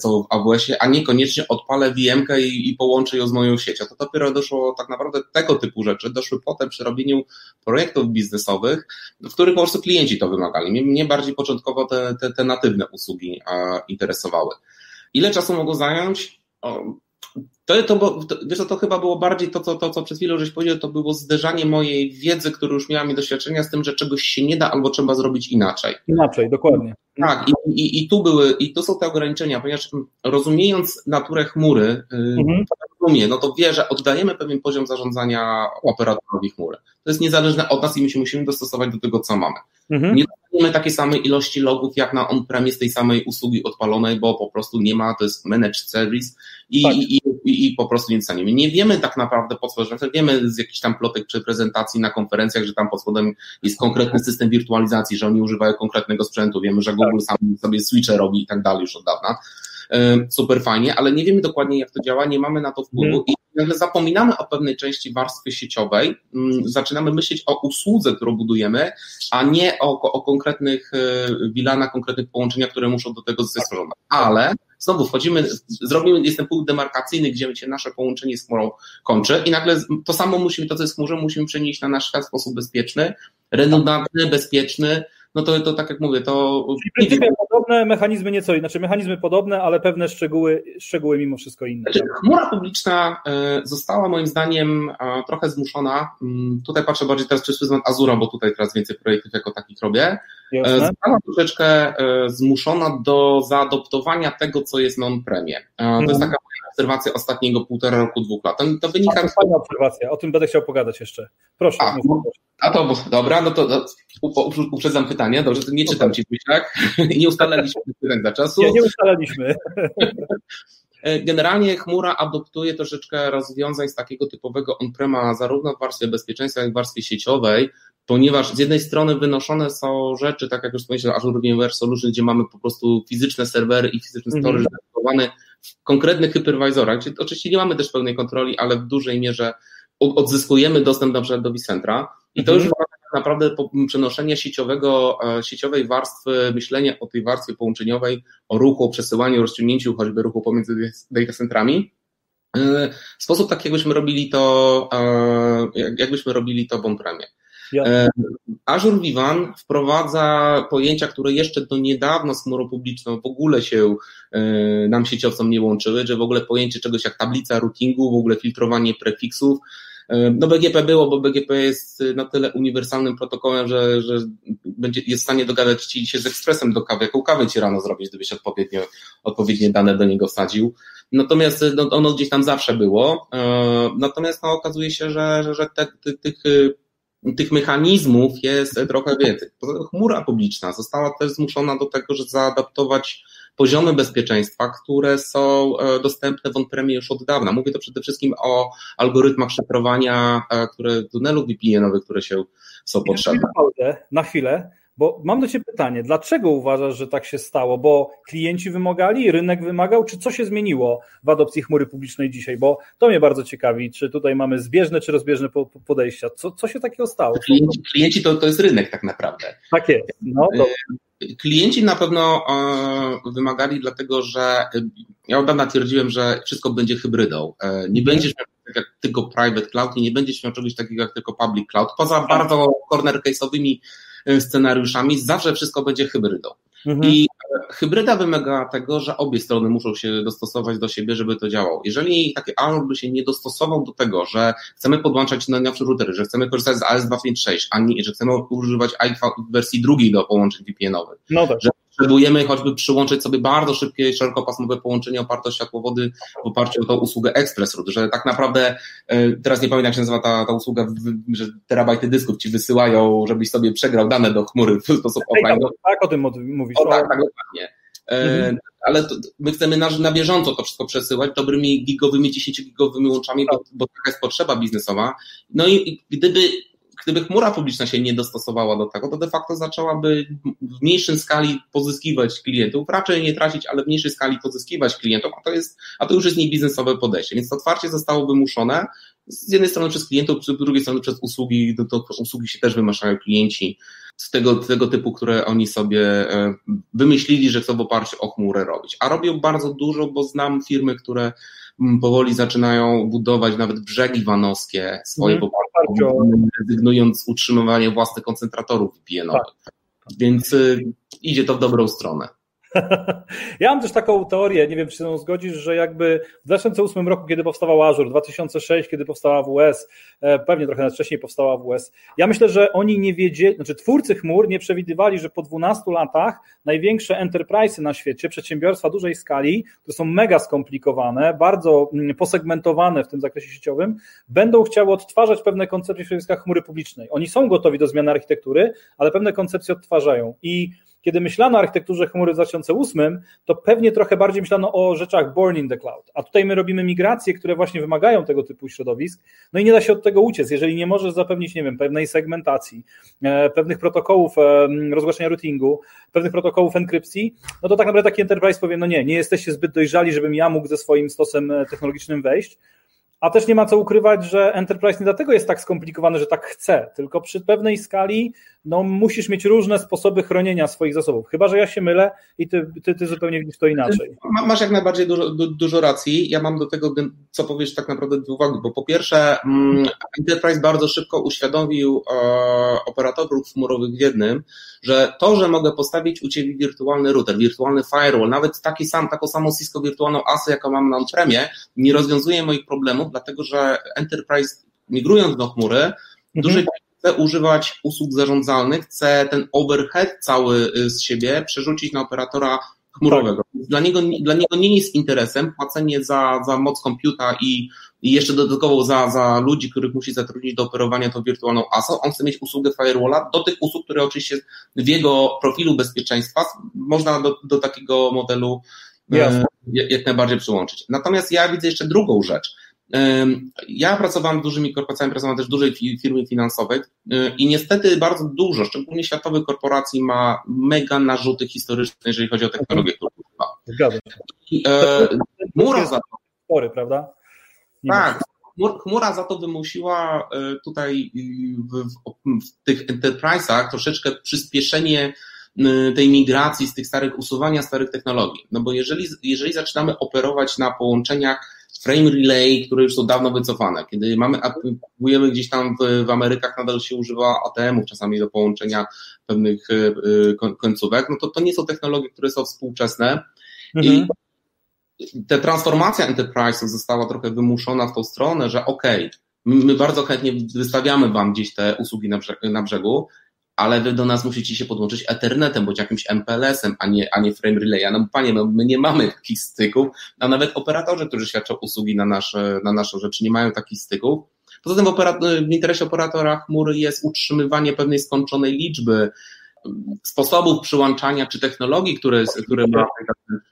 co w AWS-ie, a niekoniecznie odpalę VM-kę i, i połączę ją z moją siecią. To dopiero doszło tak naprawdę tego typu rzeczy, doszły potem przy robieniu projektów biznesowych, w których po prostu klienci to wymagali. Mnie, mnie bardziej początkowo te, te, te natywne usługi a, interesowały. Ile czasu mogło zająć? O, to, to, to, wiesz, to chyba było bardziej to, co, to, co przed chwilą żeś powiedział, to było zderzanie mojej wiedzy, którą już miałam i doświadczenia z tym, że czegoś się nie da albo trzeba zrobić inaczej. Inaczej, dokładnie. Tak, i, i, i tu były, i tu są te ograniczenia, ponieważ rozumiejąc naturę chmury, mhm. rozumie, no to wie, że oddajemy pewien poziom zarządzania operatorowi chmury. To jest niezależne od nas i my się musimy dostosować do tego, co mamy. Mhm. Nie dostajemy takiej samej ilości logów, jak na on-premise tej samej usługi odpalonej, bo po prostu nie ma, to jest managed service i, tak. i, i, i, po prostu nic nie Nie wiemy tak naprawdę pod spodem, wiemy z jakichś tam plotek czy prezentacji na konferencjach, że tam pod spodem jest konkretny system wirtualizacji, że oni używają konkretnego sprzętu, wiemy, że Google sam sobie switche robi i tak dalej już od dawna super fajnie, ale nie wiemy dokładnie, jak to działa, nie mamy na to wpływu hmm. i nagle zapominamy o pewnej części warstwy sieciowej, mm, zaczynamy myśleć o usłudze, którą budujemy, a nie o, o konkretnych wilanach, e, konkretnych połączeniach, które muszą do tego zostać stworzone. Ale znowu wchodzimy, zrobimy, jest ten punkt demarkacyjny, gdzie się nasze połączenie z chmurą kończy i nagle to samo musimy, to co jest chmurze, musimy przenieść na nasz świat w sposób bezpieczny, redundantny, bezpieczny, no to, to tak jak mówię, to... Czyli podobne mechanizmy nieco, znaczy mechanizmy podobne, ale pewne szczegóły, szczegóły mimo wszystko inne. Znaczy, chmura publiczna e, została moim zdaniem e, trochę zmuszona, mm, tutaj patrzę bardziej teraz przez pryzmat Azura, bo tutaj teraz więcej projektów jako takich robię, e, Jasne. została troszeczkę zmuszona do zaadoptowania tego, co jest non-premie. To jest mhm. taka obserwacja ostatniego półtora roku, dwóch lat. To, wynika... To fajna obserwacja, o tym będę chciał pogadać jeszcze. Proszę. A, a to, dobra, no to, to uprzedzam pytanie, dobrze, to nie czytam Ci, tak? [laughs] nie ustalaliśmy pytań dla czasu. Nie, nie ustalaliśmy. [laughs] Generalnie chmura adoptuje troszeczkę rozwiązań z takiego typowego on-prema, zarówno w warstwie bezpieczeństwa, jak i w warstwie sieciowej, ponieważ z jednej strony wynoszone są rzeczy, tak jak już wspomniałem, Azure VMware Solution, gdzie mamy po prostu fizyczne serwery i fizyczny storage mm -hmm. W konkretnych hypervisorach, gdzie oczywiście nie mamy też pełnej kontroli, ale w dużej mierze odzyskujemy dostęp na przykład do vCentra i to -hmm. już tak naprawdę przenoszenie sieciowego, e, sieciowej warstwy, myślenie o tej warstwie połączeniowej, o ruchu, o przesyłaniu, rozciągnięciu choćby ruchu pomiędzy data centrami. E, sposób tak, jakbyśmy robili to, e, jakbyśmy robili to w on-premie. E, Azure Vivan wprowadza pojęcia, które jeszcze do niedawna z chmurą publiczną w ogóle się e, nam sieciowcom nie łączyły, że w ogóle pojęcie czegoś jak tablica routingu, w ogóle filtrowanie prefiksów, e, no BGP było, bo BGP jest na tyle uniwersalnym protokołem, że, że będzie, jest w stanie dogadać ci się z ekspresem do kawy, jaką kawę ci rano zrobić, gdybyś odpowiednio, odpowiednie dane do niego wsadził. Natomiast no, ono gdzieś tam zawsze było. Natomiast no, okazuje się, że, że, że te, te, tych tych mechanizmów jest trochę więcej. Chmura publiczna została też zmuszona do tego, żeby zaadaptować poziomy bezpieczeństwa, które są e, dostępne w on-premie już od dawna. Mówię to przede wszystkim o algorytmach szyfrowania, e, które tunelów VPN-owych, które się są potrzebne. Na chwilę. Bo mam do Ciebie pytanie, dlaczego uważasz, że tak się stało? Bo klienci wymagali, rynek wymagał, czy co się zmieniło w adopcji chmury publicznej dzisiaj? Bo to mnie bardzo ciekawi, czy tutaj mamy zbieżne czy rozbieżne podejścia. Co, co się takiego stało? Klienci, klienci to, to jest rynek tak naprawdę. Tak jest. No, Klienci na pewno e, wymagali, dlatego że ja od dawna twierdziłem, że wszystko będzie hybrydą. E, nie będziesz miał tak jak tylko private cloud i nie będziesz miał czegoś takiego jak tylko public cloud, poza bardzo corner case'owymi scenariuszami, zawsze wszystko będzie hybrydą. Mhm. I e, hybryda wymaga tego, że obie strony muszą się dostosować do siebie, żeby to działało. Jeżeli taki ARM by się nie dostosował do tego, że chcemy podłączać najnowsze routery, że chcemy korzystać z AS256, a nie, że chcemy używać w wersji drugiej do połączeń VPN-owych, no tak. że potrzebujemy choćby przyłączyć sobie bardzo szybkie, szerokopasmowe połączenie oparte o światłowody w oparciu o tą usługę Express Route, że tak naprawdę, e, teraz nie pamiętam jak się nazywa ta, ta usługa, że terabajty dysków ci wysyłają, żebyś sobie przegrał dane do chmury w sposób offline. Tak, o tym mówisz. O, tak, tak, dokładnie. E, mhm. Ale to, my chcemy na, na bieżąco to wszystko przesyłać dobrymi gigowymi, 10 gigowymi łączami, bo, bo taka jest potrzeba biznesowa. No i gdyby gdyby chmura publiczna się nie dostosowała do tego, to de facto zaczęłaby w mniejszej skali pozyskiwać klientów, raczej nie tracić, ale w mniejszej skali pozyskiwać klientów, a to, jest, a to już jest niebiznesowe podejście. Więc to otwarcie zostało wymuszone z jednej strony przez klientów, z drugiej strony przez usługi, to, to usługi się też wymaszają klienci z tego, tego typu, które oni sobie e, wymyślili, że chcą w oparciu o chmurę robić. A robią bardzo dużo, bo znam firmy, które powoli zaczynają budować nawet brzegi wanowskie swoje mm, rezygnując z utrzymywania własnych koncentratorów VPN-owych. Tak. Więc y, idzie to w dobrą stronę. Ja mam też taką teorię, nie wiem, czy się zgodzisz, że jakby w 2008 roku, kiedy powstała Azure, 2006, kiedy powstała AWS, e, pewnie trochę nawet wcześniej powstała AWS, ja myślę, że oni nie wiedzieli, znaczy twórcy chmur nie przewidywali, że po 12 latach największe enterprise na świecie, przedsiębiorstwa dużej skali, które są mega skomplikowane, bardzo mm, posegmentowane w tym zakresie sieciowym, będą chciały odtwarzać pewne koncepcje w środowiskach chmury publicznej. Oni są gotowi do zmiany architektury, ale pewne koncepcje odtwarzają i kiedy myślano o architekturze chmury w 2008, to pewnie trochę bardziej myślano o rzeczach born in the cloud. A tutaj my robimy migracje, które właśnie wymagają tego typu środowisk, no i nie da się od tego uciec. Jeżeli nie możesz zapewnić, nie wiem, pewnej segmentacji, e, pewnych protokołów e, rozgłaszania routingu, pewnych protokołów enkrypcji, no to tak naprawdę taki enterprise powie, no nie, nie jesteście zbyt dojrzali, żebym ja mógł ze swoim stosem e, technologicznym wejść, a też nie ma co ukrywać, że Enterprise nie dlatego jest tak skomplikowany, że tak chce, tylko przy pewnej skali no, musisz mieć różne sposoby chronienia swoich zasobów. Chyba, że ja się mylę i ty, ty, ty zupełnie widzisz to inaczej. Masz jak najbardziej dużo, du, dużo racji. Ja mam do tego, co powiesz, tak naprawdę dwie uwagi, bo po pierwsze, mm, Enterprise bardzo szybko uświadomił e, operatorów chmurowych w jednym, że to, że mogę postawić u Ciebie wirtualny router, wirtualny firewall, nawet taki sam, taką samą Cisco wirtualną ASę, jaką mam na on-premie, nie rozwiązuje moich problemów, dlatego że Enterprise migrując do chmury, mhm. dużej chce używać usług zarządzalnych, chce ten overhead cały y, z siebie przerzucić na operatora chmurowego. Tak. Dla, niego, dla niego nie jest interesem płacenie za, za moc komputa i, i jeszcze dodatkowo za, za ludzi, których musi zatrudnić do operowania tą wirtualną ASO. On chce mieć usługę firewalla do tych usług, które oczywiście w jego profilu bezpieczeństwa można do, do takiego modelu yes. jak najbardziej przyłączyć. Natomiast ja widzę jeszcze drugą rzecz. Ja pracowałem z dużymi korporacjami, pracowałem też w dużej firmie finansowej i niestety bardzo dużo, szczególnie światowych korporacji ma mega narzuty historyczne, jeżeli chodzi o technologię, którą używa. Zgadzam się. E, chmura za to. Spory, prawda? Nie tak. Chmura za to wymusiła e, tutaj w, w, w tych enterprise'ach troszeczkę przyspieszenie tej migracji z tych starych, usuwania starych technologii. No bo jeżeli, jeżeli zaczynamy operować na połączeniach frame relay, które już są dawno wycofane. Kiedy mamy, aplikujemy gdzieś tam w, w Amerykach, nadal się używa ATM-ów czasami do połączenia pewnych y, końcówek, no to to nie są technologie, które są współczesne. Mhm. I ta transformacja enterprise'ów została trochę wymuszona w tą stronę, że okej, okay, my bardzo chętnie wystawiamy Wam gdzieś te usługi na, na brzegu, ale wy do nas musicie się podłączyć Ethernetem, bądź jakimś MPLS-em, a nie, a nie Frame Relaya. No panie, no, my nie mamy takich styków, a nawet operatorzy, którzy świadczą usługi na nasze, na naszą rzecz, nie mają takich styków. Poza tym w, w interesie operatora chmury jest utrzymywanie pewnej skończonej liczby sposobów przyłączania czy technologii, które, które ma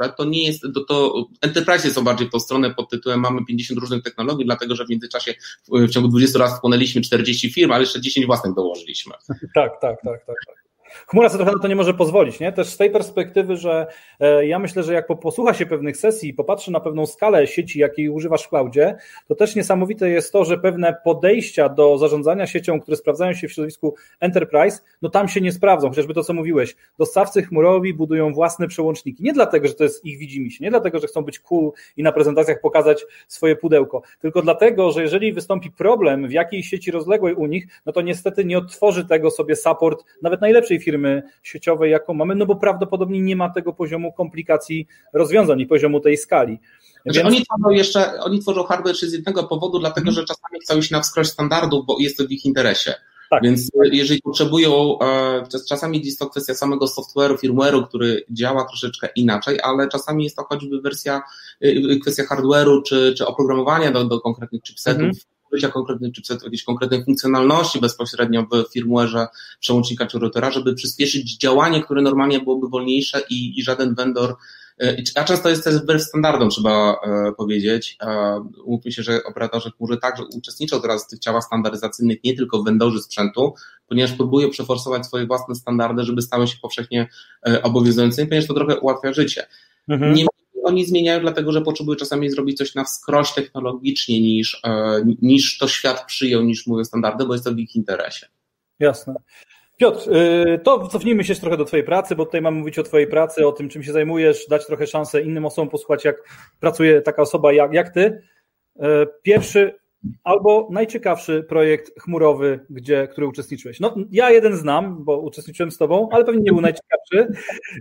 to nie jest, to, to enterprise są bardziej tą stronę pod tytułem mamy 50 różnych technologii, dlatego że w międzyczasie w ciągu 20 lat wchłonęliśmy 40 firm, ale jeszcze 10 własnych dołożyliśmy. Tak, tak, tak, tak. tak. Chmura sobie trochę na to nie może pozwolić, nie? Też z tej perspektywy, że e, ja myślę, że jak posłucha się pewnych sesji i popatrzy na pewną skalę sieci, jakiej używasz w cloudzie, to też niesamowite jest to, że pewne podejścia do zarządzania siecią, które sprawdzają się w środowisku enterprise, no tam się nie sprawdzą, chociażby to, co mówiłeś. Dostawcy chmurowi budują własne przełączniki. Nie dlatego, że to jest ich widzimisię, nie dlatego, że chcą być cool i na prezentacjach pokazać swoje pudełko, tylko dlatego, że jeżeli wystąpi problem w jakiejś sieci rozległej u nich, no to niestety nie odtworzy tego sobie support nawet najlepszej firmy firmy sieciowej, jaką mamy, no bo prawdopodobnie nie ma tego poziomu komplikacji rozwiązań i poziomu tej skali. Znaczy, Więc... Oni tworzą jeszcze, oni tworzą hardware z jednego powodu, dlatego że czasami chcą iść na wskroś standardów, bo jest to w ich interesie. Tak. Więc jeżeli potrzebują, e, czasami jest to kwestia samego software'u, firmware'u, który działa troszeczkę inaczej, ale czasami jest to choćby wersja, e, kwestia hardware'u czy, czy oprogramowania do, do konkretnych chipsetów, mhm użycia konkretnych chipsetów, jakiejś konkretnej funkcjonalności bezpośrednio w firmware'ze przełącznika czy routera, żeby przyspieszyć działanie, które normalnie byłoby wolniejsze i, i żaden vendor e, a często jest też wbrew standardom, trzeba e, powiedzieć. Umówmy się, że operatorzy chmury także uczestniczą teraz w tych ciałach standaryzacyjnych, nie tylko vendorzy sprzętu, ponieważ próbują przeforsować swoje własne standardy, żeby stały się powszechnie e, obowiązującymi, ponieważ to trochę ułatwia życie. Mhm. Nie oni zmieniają, dlatego że potrzebują czasami zrobić coś na wskroś technologicznie niż, e, niż to świat przyjął, niż mówią standardy, bo jest to w ich interesie. Jasne. Piotr, y, to cofnijmy się trochę do Twojej pracy, bo tutaj mamy mówić o Twojej pracy, o tym, czym się zajmujesz, dać trochę szansę innym osobom posłuchać, jak pracuje taka osoba jak, jak Ty. Y, pierwszy albo najciekawszy projekt chmurowy, gdzie, który uczestniczyłeś. No, ja jeden znam, bo uczestniczyłem z tobą, ale pewnie nie był najciekawszy.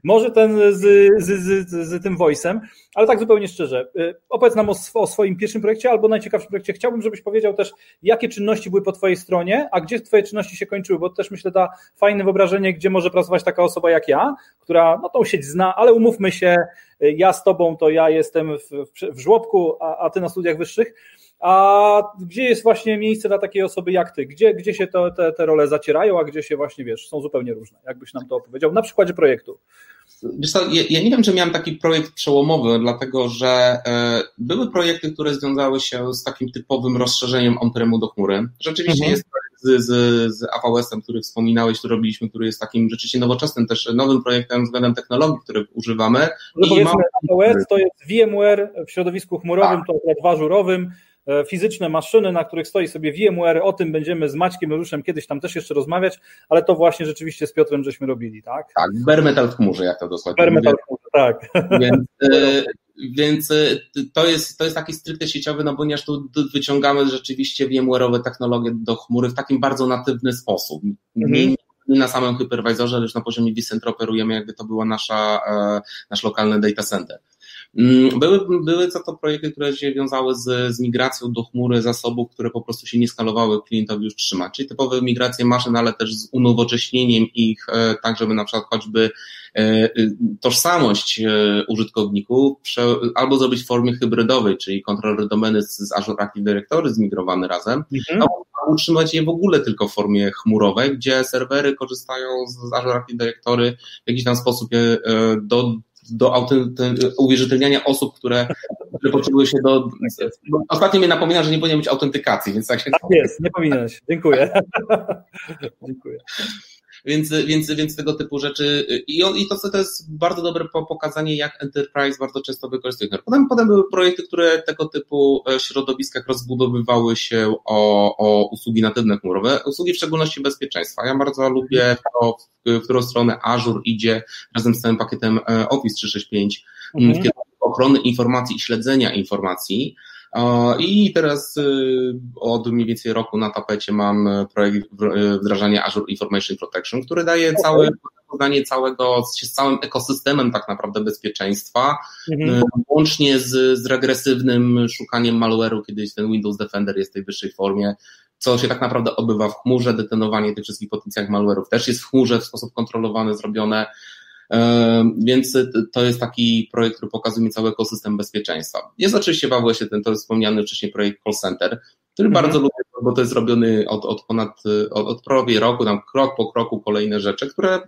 Może ten z, z, z, z tym voice'em, ale tak zupełnie szczerze. Y, opowiedz nam o, o, swoim pierwszym projekcie albo najciekawszym projekcie. Chciałbym, żebyś powiedział też, jakie czynności były po twojej stronie, a gdzie twoje czynności się kończyły, bo też myślę da fajne wyobrażenie, gdzie może pracować taka osoba jak ja, która no, tą sieć zna, ale umówmy się, y, ja z tobą to ja jestem w, w żłobku, a, a ty na studiach wyższych a gdzie jest właśnie miejsce dla takiej osoby jak ty? Gdzie, gdzie się to, te, te role zacierają, a gdzie się właśnie, wiesz, są zupełnie różne? Jakbyś nam to opowiedział na przykładzie projektu. Wiesz co, ja, ja, nie wiem, czy miałem taki projekt przełomowy, dlatego że e, były projekty, które związały się z takim typowym rozszerzeniem on-premu do chmury. Rzeczywiście mhm. jest projekt z, z, z AWS-em, który wspominałeś, który robiliśmy, który jest takim rzeczywiście nowoczesnym, też nowym projektem względem technologii, który używamy. No. AWS to jest VMware w środowisku chmurowym, tak. to ważurowym, E, fizyczne maszyny, na których stoi sobie VMware, o tym będziemy z Maćkiem Ruszem kiedyś tam też jeszcze rozmawiać, ale to właśnie rzeczywiście z Piotrem żeśmy robili, tak? Tak, bare metal w chmurze, jak to dokładnie Bare metal w chmurze, tak. [laughs] Więc, e, więc e, to, jest, to jest taki stricte sieciowy, no ponieważ tu wyciągamy rzeczywiście VMware'owe technologie do chmury w takim bardzo natywny sposób. Mhm. Nie, na samym hypervisorze, lecz na poziomie vCenter operujemy, jakby to była nasza, nasz lokalny data center. Mm, były, były za to projekty, które się wiązały z, z migracją do chmury zasobów, które po prostu się nie skalowały klientowi już trzymać, czyli typowe migracje maszyn, ale też z unowocześnieniem ich, e, tak żeby na przykład choćby e, tożsamość e, użytkowników albo zrobić w formie hybrydowej, czyli kontroler domeny z Azure Active Directory zmigrowane razem, mhm. albo utrzymać je w ogóle tylko w formie chmurowej, gdzie serwery korzystają z Azure Active Directory w jakiś tam sposób do do uwierzytelniania osób, które, które potrzebują się do. Ostatnio mnie napomina, że nie powinien być autentykacji, więc tak się. Tak jest, nie powinieneś. Dziękuję. Dziękuję. [laughs] Więc, więc, więc tego typu rzeczy. I, on, i to, to jest bardzo dobre pokazanie, jak Enterprise bardzo często wykorzystuje. Potem, potem były projekty, które tego typu e, środowiskach rozbudowywały się o, o usługi natywne chmurowe, usługi w szczególności bezpieczeństwa. Ja bardzo lubię to, w którą stronę Azure idzie razem z całym pakietem e, Office 365 mhm. w kierunku ochrony informacji i śledzenia informacji. I teraz y, od mniej więcej roku na tapecie mam projekt y, wdrażania Azure Information Protection, który daje całe poznanie całego, z całym ekosystemem tak naprawdę bezpieczeństwa, mhm. Y, łącznie z, z regresywnym szukaniem malware'u, kiedy ten Windows Defender jest w tej wyższej formie, co się tak naprawdę odbywa w chmurze, detonowanie tych wszystkich potencjalnych malware'ów też jest w chmurze w sposób kontrolowany zrobione, więc to jest taki projekt, który pokazuje mi cały ekosystem bezpieczeństwa. Jest oczywiście w AWS-ie ten to wspomniany wcześniej projekt Call Center, który mhm. bardzo lubię, bo to jest robiony od, od ponad, od, od prawie roku, tam krok po kroku kolejne rzeczy, które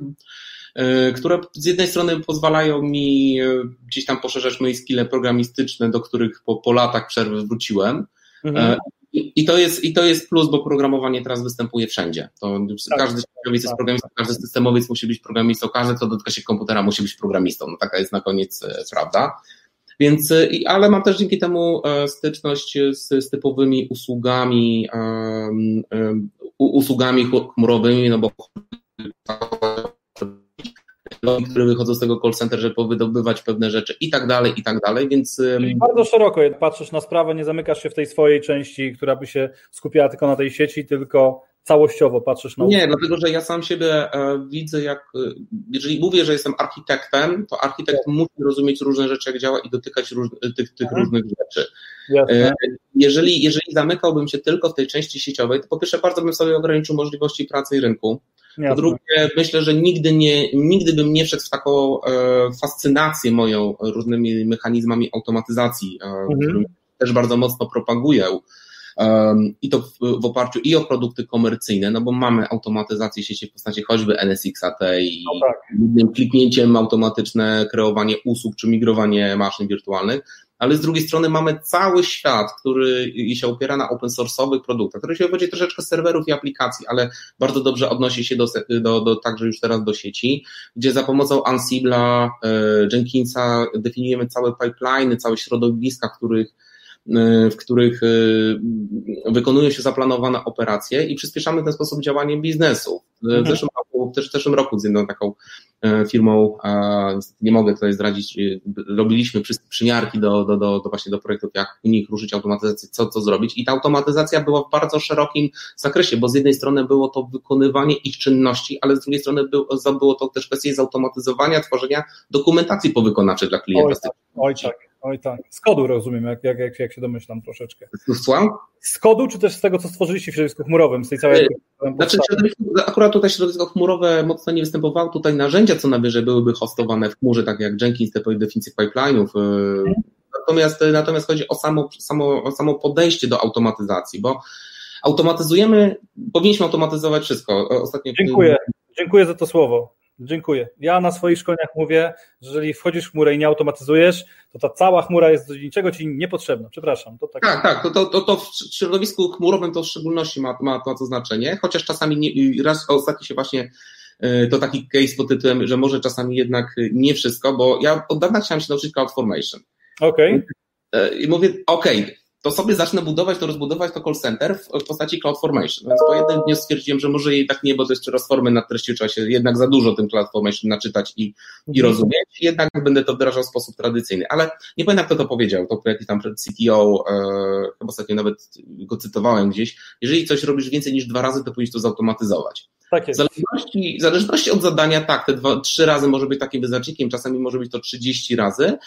e, które z jednej strony pozwalają mi e, gdzieś tam poszerzać moje skille programistyczne, do których po, po latach przerwy wróciłem, mhm. I to, jest, I to jest plus, bo programowanie teraz występuje wszędzie. To tak, każdy środowiec jest tak. programistą, każdy systemowiec musi być programistą, każdy, kto dotyka się komputera, musi być programistą. No taka jest na koniec e, prawda. Więc, e, ale mam też dzięki temu e, styczność z, z typowymi usługami, um, um, usługami chmurowymi, no bo które wychodzą z tego call center, żeby wydobywać pewne rzeczy i tak dalej, i tak dalej, więc... Bardzo szeroko patrzysz na sprawę, nie zamykasz się w tej swojej części, która by się skupiała tylko na tej sieci, tylko całościowo patrzysz na... Nie, dlatego, że ja sam siebie e, widzę jak, e, jeżeli mówię, że jestem architektem, to architekt tak. musi rozumieć różne rzeczy, jak działa i dotykać róż, tych, tych mhm. różnych rzeczy. Jasne. Jeżeli, jeżeli zamykałbym się tylko w tej części sieciowej, to po pierwsze bardzo bym sobie ograniczył możliwości pracy i rynku, po drugie, myślę, że nigdy, nie, nigdy bym nie wszedł w taką e, fascynację moją różnymi mechanizmami automatyzacji, e, mhm. też bardzo mocno propaguję. I to w, w, oparciu i o produkty komercyjne, no bo mamy automatyzację sieci w postaci choćby NSX-AT i no tak. jednym kliknięciem automatyczne kreowanie usług czy migrowanie maszyn wirtualnych, ale z drugiej strony mamy cały świat, który się opiera na open source'owych produktach, który się będzie troszeczkę serwerów i aplikacji, ale bardzo dobrze odnosi się do, do, do, także już teraz do sieci, gdzie za pomocą Ansible'a, e, Jenkinsa definiujemy całe pipeline, całe środowiska, których w których e, wykonują się zaplanowane operacje i przyspieszamy w ten sposób działanie biznesu. W mhm. zeszłym roku, też w zeszłym roku z jedną taką e, firmą, nie mogę tutaj zdradzić, e, robiliśmy przymiarki do, do, do, do właśnie do projektów, jak u nich ruszyć automatyzację, co, co zrobić i ta automatyzacja była w bardzo szerokim zakresie, bo z jednej strony było to wykonywanie ich czynności, ale z drugiej strony było, było to też kwestia zautomatyzowania, tworzenia dokumentacji powykonawczej dla klienta. Oj, tak, oj tak. Oj tak. Z kodu rozumiem, jak, jak, jak, jak się domyślam troszeczkę. Słucham? Z kodu, czy też z tego, co stworzyliście w środowisku chmurowym, z tej całej... Znaczy, akurat tutaj środowisko chmurowe mocno nie występowało. Tutaj narzędzia co najwyżej byłyby hostowane w chmurze, tak jak Jenkins, te definicje pipeline'ów. Hmm. Natomiast, natomiast chodzi o samo, samo, samo podejście do automatyzacji, bo automatyzujemy, powinniśmy automatyzować wszystko. Ostatnio... Dziękuję. Dziękuję za to słowo. Dziękuję. Ja na swoich szkoleniach mówię, że jeżeli wchodzisz w chmurę i nie automatyzujesz, to ta cała chmura jest do niczego ci niepotrzebna. Przepraszam. To tak, tak, tak to, to, to, to w środowisku chmurowym to w szczególności ma, ma, ma to znaczenie, chociaż czasami nie, raz ostatnio się właśnie e, to taki case pod tytułem, że może czasami jednak nie wszystko, bo ja od dawna chciałem się nauczyć CloudFormation. Okej. Okay. E, I mówię, okej, okay, to sobie zacznę budować, to rozbudować to call center w postaci CloudFormation. Więc po jednym dniu stwierdziłem, że może jej tak nie, bo to jeszcze raz formy nad treścią trzeba się jednak za dużo tym CloudFormation naczytać i, i mhm. rozumieć. Jednak będę to wdrażał w sposób tradycyjny. Ale nie pamiętam, kto to powiedział. To jakiś tam CTO, e, chyba ostatnio nawet go cytowałem gdzieś. Jeżeli coś robisz więcej niż dwa razy, to powinieneś to zautomatyzować. Tak jest. W zależności, w zależności od zadania, tak, te dwa, trzy razy może być takim wyznacznikiem, czasami może być to 30 razy,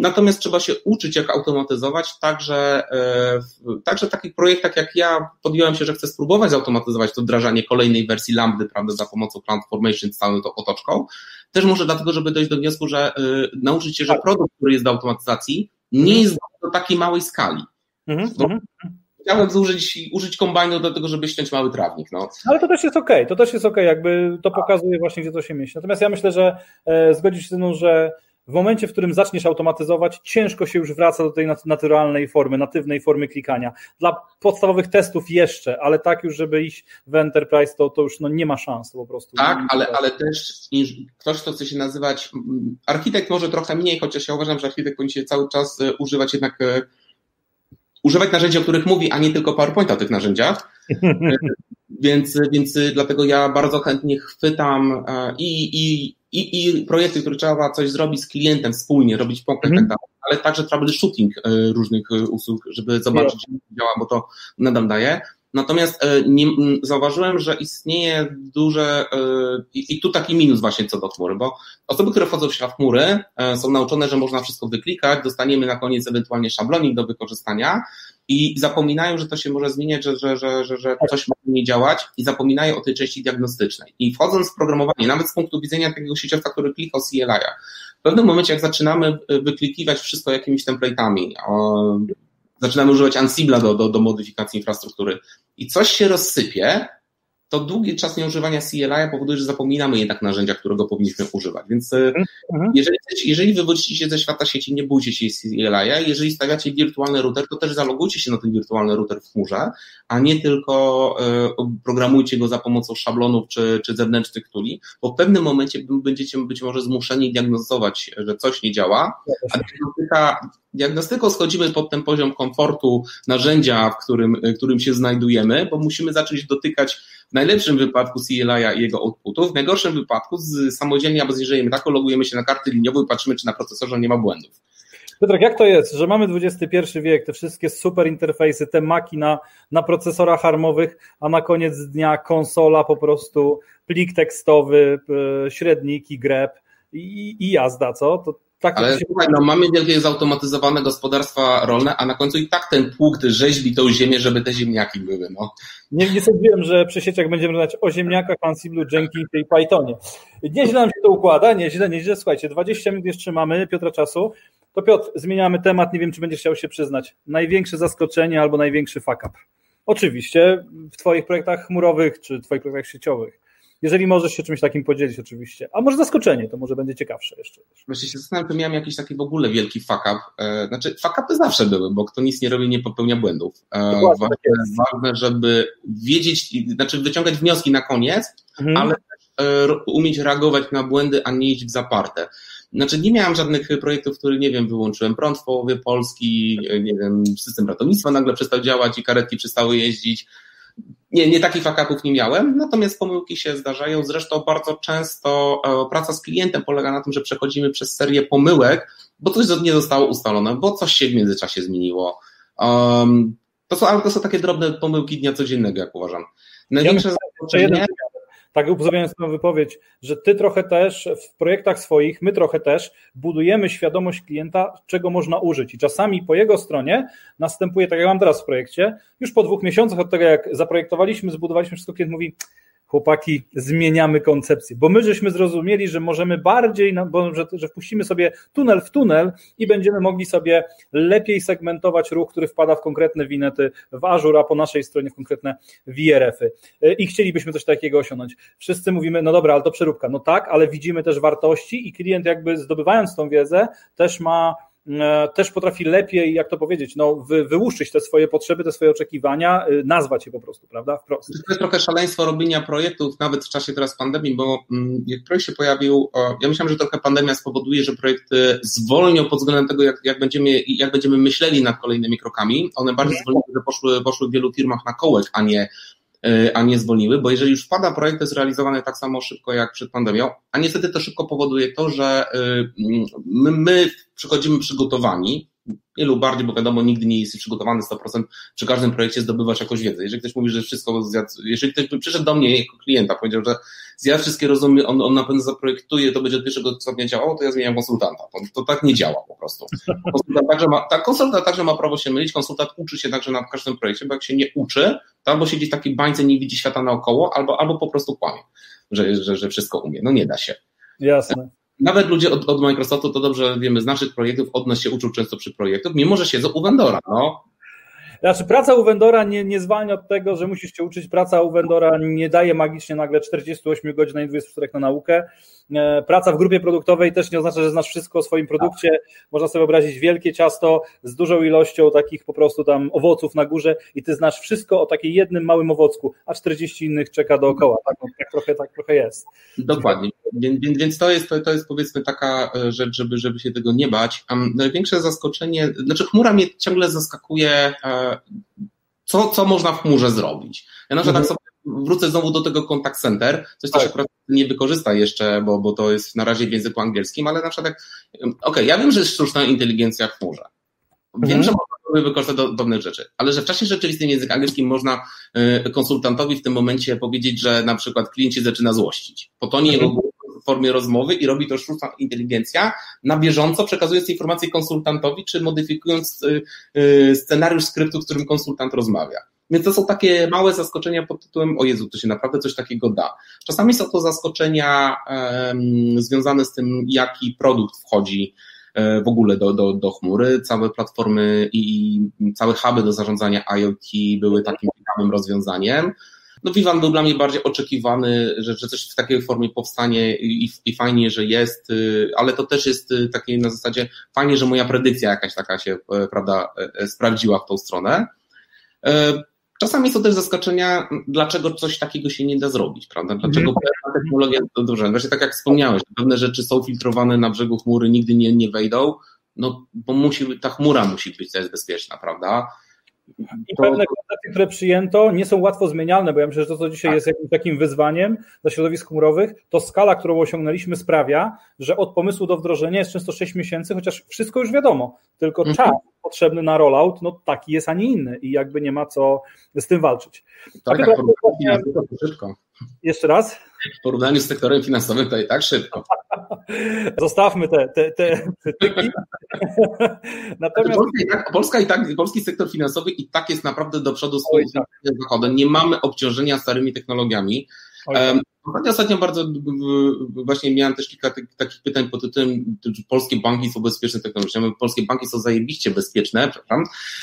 natomiast trzeba się uczyć, jak automatyzować, także, e, także w takich projektach jak ja podjąłem się, że chcę spróbować zautomatyzować to wdrażanie kolejnej wersji Lambdy, prawda, za pomocą CloudFormation z całą tą otoczką. Też może dlatego, żeby dojść do wniosku, że y, nauczyć się, że tak. produkt, który jest do automatyzacji, nie mhm. jest do takiej małej skali. Mhm, mhm. Chciałem użyć, użyć kombajnu do tego, żeby ściąć mały trawnik. No. Ale to też jest okej, okay. to też jest okej, okay. jakby to pokazuje właśnie, gdzie to się mieści. Natomiast ja myślę, że e, zgodzisz się ze mną, że w momencie, w którym zaczniesz automatyzować, ciężko się już wraca do tej naturalnej formy, natywnej formy klikania. Dla podstawowych testów jeszcze, ale tak już, żeby iść w Enterprise, to, to już no, nie ma szans po prostu. Tak, ale, ale też ktoś, kto chce się nazywać, mm, architekt może trochę mniej, chociaż ja uważam, że architekt powinien się cały czas e, używać jednak e, używać narzędzi, o których mówi, a nie tylko PowerPointa o tych narzędziach. [laughs] więc, więc dlatego ja bardzo chętnie chwytam i, i i, i projekty, które trzeba coś zrobić z klientem wspólnie, robić poker mm. tak ale także troubleshooting e, różnych e, usług, żeby zobaczyć, jak działa, bo to nadal daje. Natomiast e, nie, zauważyłem, że istnieje duże, i, i tu taki minus właśnie co do chmury, bo osoby, które wchodzą w świat chmury, są nauczone, że można wszystko wyklikać, dostaniemy na koniec ewentualnie szablonik do wykorzystania, i zapominają, że to się może zmieniać, że, że, że, że, że coś może nie działać i zapominają o tej części diagnostycznej. I wchodząc w programowanie, nawet z punktu widzenia takiego sieciowca, który klikał CLI-a, w pewnym momencie, jak zaczynamy wyklikiwać wszystko jakimiś template'ami, zaczynamy używać Ansible'a do, do, do modyfikacji infrastruktury i coś się rozsypie, to długi czas nieużywania CLI powoduje, że zapominamy jednak narzędzia, którego powinniśmy używać. Więc e, mhm. jeżeli, jeżeli wywodzicie się ze świata sieci, nie bójcie się CLI. Jeżeli stawiacie wirtualny router, to też zalogujcie się na ten wirtualny router w chmurze, a nie tylko e, programujcie go za pomocą szablonów czy, czy zewnętrznych tuli, bo w pewnym momencie będziecie być może zmuszeni diagnozować, że coś nie działa, a diagnostyka diagnostyką schodzimy pod ten poziom komfortu narzędzia, w którym, którym się znajdujemy, bo musimy zacząć dotykać w najlepszym wypadku CLI-a i jego outputów, w najgorszym wypadku z, samodzielnie albo jeżeli tak logujemy się na karty liniowe i patrzymy, czy na procesorze nie ma błędów. Piotrek, jak to jest, że mamy XXI wiek, te wszystkie super interfejsy, te maki na, na procesorach harmowych, a na koniec dnia konsola po prostu, plik tekstowy, średniki, grep i, i jazda, co? To, tak, Ale się... słuchaj, no mamy wielkie zautomatyzowane gospodarstwa rolne, a na końcu i tak ten pług rzeźbi tą ziemię, żeby te ziemniaki były. No. Nie, nie sądziłem, że przy sieciach będziemy rozmawiać o ziemniakach, Ansiblu, Jenkinsie i Pythonie. Nieźle nam się to układa, nieźle, nieźle. Słuchajcie, 20 minut jeszcze mamy, Piotra czasu. To Piotr, zmieniamy temat, nie wiem, czy będziesz chciał się przyznać. Największe zaskoczenie albo największy fuck up. Oczywiście w Twoich projektach chmurowych czy Twoich projektach sieciowych. Jeżeli możesz się czymś takim podzielić oczywiście. A może zaskoczenie, to może będzie ciekawsze jeszcze. Właśnie się zastanawiam, czy miałem jakiś taki w ogóle wielki fuck up. E, znaczy, fuck upy zawsze były, bo kto nic nie robi, nie popełnia błędów. E, ważne, tak ważne, żeby wiedzieć, znaczy wyciągać wnioski na koniec, mhm. ale też umieć reagować na błędy, a nie iść w zaparte. Znaczy nie miałem żadnych projektów, które, nie wiem, wyłączyłem prąd w połowie Polski, nie wiem, system ratownictwa nagle przestał działać i karetki przestały jeździć. Nie, nie takich fakapów nie miałem, natomiast pomyłki się zdarzają. Zresztą bardzo często e, praca z klientem polega na tym, że przechodzimy przez serię pomyłek, bo coś nie zostało ustalone, bo coś się w międzyczasie zmieniło. Um, to są, ale to są takie drobne pomyłki dnia codziennego, jak uważam. Największe ja zaskoczenie tak uzupełniając tę wypowiedź, że ty trochę też w projektach swoich, my trochę też budujemy świadomość klienta, czego można użyć. I czasami po jego stronie następuje, tak jak mam teraz w projekcie, już po dwóch miesiącach od tego, jak zaprojektowaliśmy, zbudowaliśmy wszystko, klient mówi, chłopaki, zmieniamy koncepcję, bo my żeśmy zrozumieli, że możemy bardziej, bo, że, że wpuścimy sobie tunel w tunel i będziemy mogli sobie lepiej segmentować ruch, który wpada w konkretne winety w Azure, a po naszej stronie w konkretne VRF-y. I chcielibyśmy coś takiego osiągnąć. Wszyscy mówimy, no dobra, ale to przeróbka. No tak, ale widzimy też wartości i klient jakby zdobywając tą wiedzę też ma też potrafi lepiej, jak to powiedzieć, no, wy, wyłuszczyć te swoje potrzeby, te swoje oczekiwania, y, nazwać je po prostu, prawda? Wprost. To jest trochę szaleństwo robienia projektów, nawet w czasie teraz pandemii, bo mm, jak projekt się pojawił, ja myślałem, że trochę pandemia spowoduje, że projekty zwolnią pod względem tego, jak, jak, będziemy, jak będziemy myśleli nad kolejnymi krokami. One bardziej zwolniły, że poszły, poszły w wielu firmach na kołek, a nie E, a nie zwolniły, bo jeżeli już wpada projekt, to jest realizowany tak samo szybko jak przed pandemią, a niestety to szybko powoduje to, że e, my, my przychodzimy przygotowani, wielu bardziej, bo wiadomo, nigdy nie jesteś przygotowany 100%, przy każdym projekcie zdobywać jakąś wiedzę. Jeżeli ktoś mówi, że wszystko zjadł, jeżeli ktoś przyszedł do mnie jako klienta, powiedział, że zjadł wszystkie rozumy, on, on na pewno zaprojektuje, to będzie od pierwszego stopnia działało, to ja zmieniam konsultanta. To, to tak nie działa po prostu. Konsultant także, ma, tak, konsultant także ma prawo się mylić, konsultant uczy się także na każdym projekcie, bo jak się nie uczy, to albo siedzi w takiej bańce, nie widzi świata naokoło, albo, albo po prostu kłamie, że, że, że wszystko umie. No nie da się. Jasne. Nawet ludzie od, od Microsoftu, to dobrze wiemy z naszych projektów, od nas się uczą często przy projektach, mimo że siedzą u vendora. No. Znaczy, praca u vendora nie, nie zwalnia od tego, że musisz się uczyć. Praca u vendora nie daje magicznie nagle 48 godzin na 24 na naukę. E, praca w grupie produktowej też nie oznacza, że znasz wszystko o swoim produkcie. Można sobie wyobrazić wielkie ciasto z dużą ilością takich po prostu tam owoców na górze i ty znasz wszystko o takim jednym małym owocku, a 40 innych czeka dookoła. Tak, no, tak, trochę, tak trochę jest. Dokładnie. Więc, więc to, jest, to, to jest powiedzmy taka e, rzecz, żeby, żeby się tego nie bać. Największe zaskoczenie, znaczy chmura mnie ciągle zaskakuje, e, co, co można w chmurze zrobić. Ja na przykład mhm. tak sobie wrócę znowu do tego contact center, coś tak. też akurat nie wykorzysta jeszcze, bo, bo to jest na razie w języku angielskim, ale na przykład jak, okej, okay, ja wiem, że jest sztuczna inteligencja w chmurze. Wiem, mhm. że można wykorzystać do pewnych rzeczy, ale że w czasie rzeczywistym języku angielskim można y, konsultantowi w tym momencie powiedzieć, że na przykład klient się zaczyna złościć. Po tonie mhm. jego formie rozmowy i robi to sztuczna inteligencja na bieżąco, przekazując informacje konsultantowi, czy modyfikując y, y, scenariusz skryptu, w którym konsultant rozmawia. Więc to są takie małe zaskoczenia pod tytułem, o Jezu, to się naprawdę coś takiego da. Czasami są to zaskoczenia um, związane z tym, jaki produkt wchodzi e, w ogóle do, do, do chmury. Całe platformy i całe huby do zarządzania IoT były takim ciekawym rozwiązaniem. No Vivan był dla mnie bardziej oczekiwany, że, że coś w takiej formie powstanie i, i fajnie, że jest, y, ale to też jest y, takie na zasadzie fajnie, że moja predykcja jakaś taka się, e, prawda, sprawdziła w tą stronę. Czasami są też zaskoczenia, dlaczego coś takiego się nie da zrobić, prawda? Dlaczego pewna technologia, to dobrze, właśnie tak jak wspomniałeś, pewne rzeczy są filtrowane na brzegu chmury, nigdy nie, nie wejdą, no bo musi, ta chmura musi być też bezpieczna, prawda? I pewne koncepcje, które przyjęto, nie są łatwo zmienialne, bo ja myślę, że to, co dzisiaj tak. jest jakimś takim wyzwaniem dla środowisk chmurowych, to skala, którą osiągnęliśmy, sprawia, że od pomysłu do wdrożenia jest często 6 miesięcy, chociaż wszystko już wiadomo, tylko mhm. czas potrzebny na rollout, no taki jest, a nie inny i jakby nie ma co z tym walczyć. Tak, tak to szybko. Jeszcze raz? W porównaniu z sektorem finansowym to i tak szybko. [laughs] Zostawmy te, te, te krytyki. [laughs] Natomiast... Polska i, tak, Polska i tak, polski sektor finansowy i tak jest naprawdę do przodu swoim tak. zachodem. Nie mamy obciążenia starymi technologiami. Um, Ostatnio bardzo właśnie miałem też kilka takich pytań pod tytułem polskie banki są bezpieczne technologicznie. Polskie banki są zajebiście bezpieczne,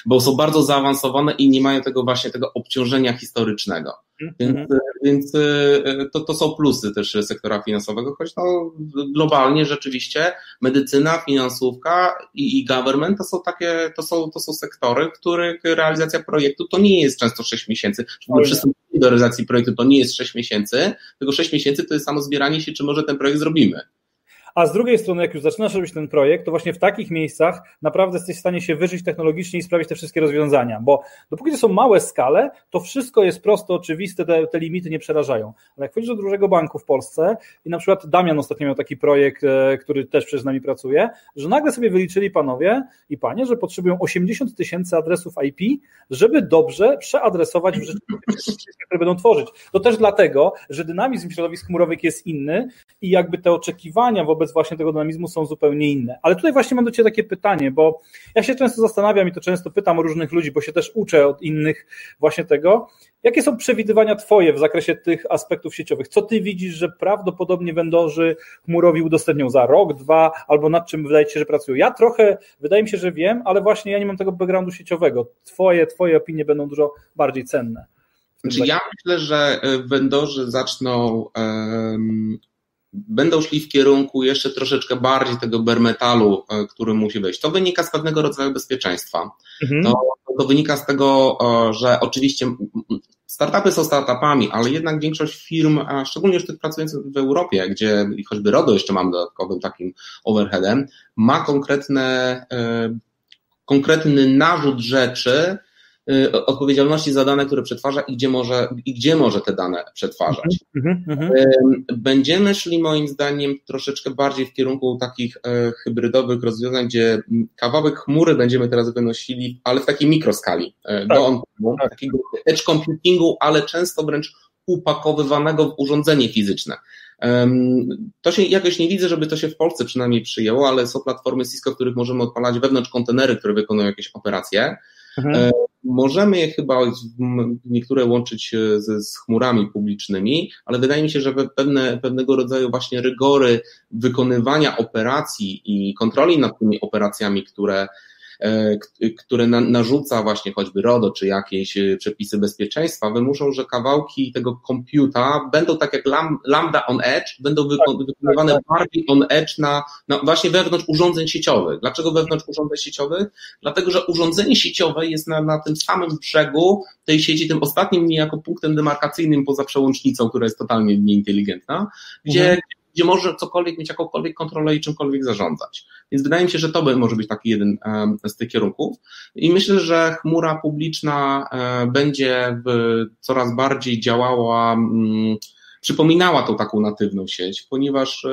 bo są bardzo zaawansowane i nie mają tego właśnie tego obciążenia historycznego. Więc, mhm. więc e, to, to są plusy też sektora finansowego, choć no, globalnie rzeczywiście medycyna, finansówka i, i government to są takie, to są, to są sektory, których realizacja projektu to nie jest często 6 miesięcy. W ogóle przystąpienie do realizacji projektu to nie jest 6 miesięcy, tylko 6 miesięcy to jest samo zbieranie się, czy może ten projekt zrobimy. A z drugiej strony, jak już zaczynasz robić ten projekt, to właśnie w takich miejscach naprawdę jesteś w stanie się wyżyć technologicznie i sprawić te wszystkie rozwiązania, bo dopóki to są małe skale, to wszystko jest prosto, oczywiste, te, te limity nie przerażają. Ale jak wchodzisz do dużego banku w Polsce i na przykład Damian ostatnio miał taki projekt, e, który też przez nami pracuje, że nagle sobie wyliczyli panowie i panie, że potrzebują 80 tysięcy adresów IP, żeby dobrze przeadresować w rzeczywistości, które będą tworzyć. To też dlatego, że dynamizm środowisk chmurowych jest inny i jakby te oczekiwania wobec wobec właśnie tego dynamizmu są zupełnie inne. Ale tutaj właśnie mam do Ciebie takie pytanie, bo ja się często zastanawiam i to często pytam różnych ludzi, bo się też uczę od innych właśnie tego, jakie są przewidywania Twoje w zakresie tych aspektów sieciowych? Co Ty widzisz, że prawdopodobnie vendorzy chmurowi udostępnią za rok, dwa, albo nad czym wydaje Ci się, że pracują? Ja trochę, wydaje mi się, że wiem, ale właśnie ja nie mam tego backgroundu sieciowego. Twoje, twoje opinie będą dużo bardziej cenne. Znaczy, ja myślę, że vendorzy zaczną um, będą szli w kierunku jeszcze troszeczkę bardziej tego bermetalu, e, który musi wejść. To wynika z pewnego rodzaju bezpieczeństwa. Mhm. To, to wynika z tego, e, że oczywiście startupy są startupami, ale jednak większość firm, a szczególnie już tych pracujących w Europie, gdzie choćby RODO jeszcze mam dodatkowym takim overheadem, ma konkretne, e, konkretny narzut rzeczy, odpowiedzialności za dane, które przetwarza i gdzie może, i gdzie może te dane przetwarzać. Mm -hmm. Będziemy szli moim zdaniem troszeczkę bardziej w kierunku takich e, hybrydowych rozwiązań, gdzie kawałek chmury będziemy teraz wynosili, ale w takiej mikroskali e, tak. do on tak. takiego edge computingu, ale często wręcz upakowywanego w urządzenie fizyczne. To się jakoś nie widzę, żeby to się w Polsce przynajmniej przyjęło, ale są platformy Cisco, w których możemy odpalać wewnątrz kontenery, które wykonują jakieś operacje. Mhm. Możemy je chyba niektóre łączyć e, z, z chmurami publicznymi, ale wydaje mi się, że pewne, pewnego rodzaju właśnie rygory wykonywania operacji i kontroli nad tymi operacjami, które E, które narzuca właśnie choćby RODO czy jakieś e, przepisy bezpieczeństwa, wymuszą, że kawałki tego komputa będą tak jak lambda on edge, będą tak, wykonywane tak, tak. bardziej on edge na, na właśnie wewnątrz urządzeń sieciowych. Dlaczego wewnątrz urządzeń sieciowych? Dlatego, że urządzenie sieciowe jest na, na tym samym brzegu tej sieci, tym ostatnim niejako punktem demarkacyjnym poza przełącznicą, która jest totalnie nieinteligentna, gdzie, mhm gdzie może cokolwiek mieć jakąkolwiek kontrolę i czymkolwiek zarządzać. Więc wydaje mi się, że to by może być taki jeden z tych kierunków. I myślę, że chmura publiczna będzie coraz bardziej działała, mm, przypominała tą taką natywną sieć, ponieważ e,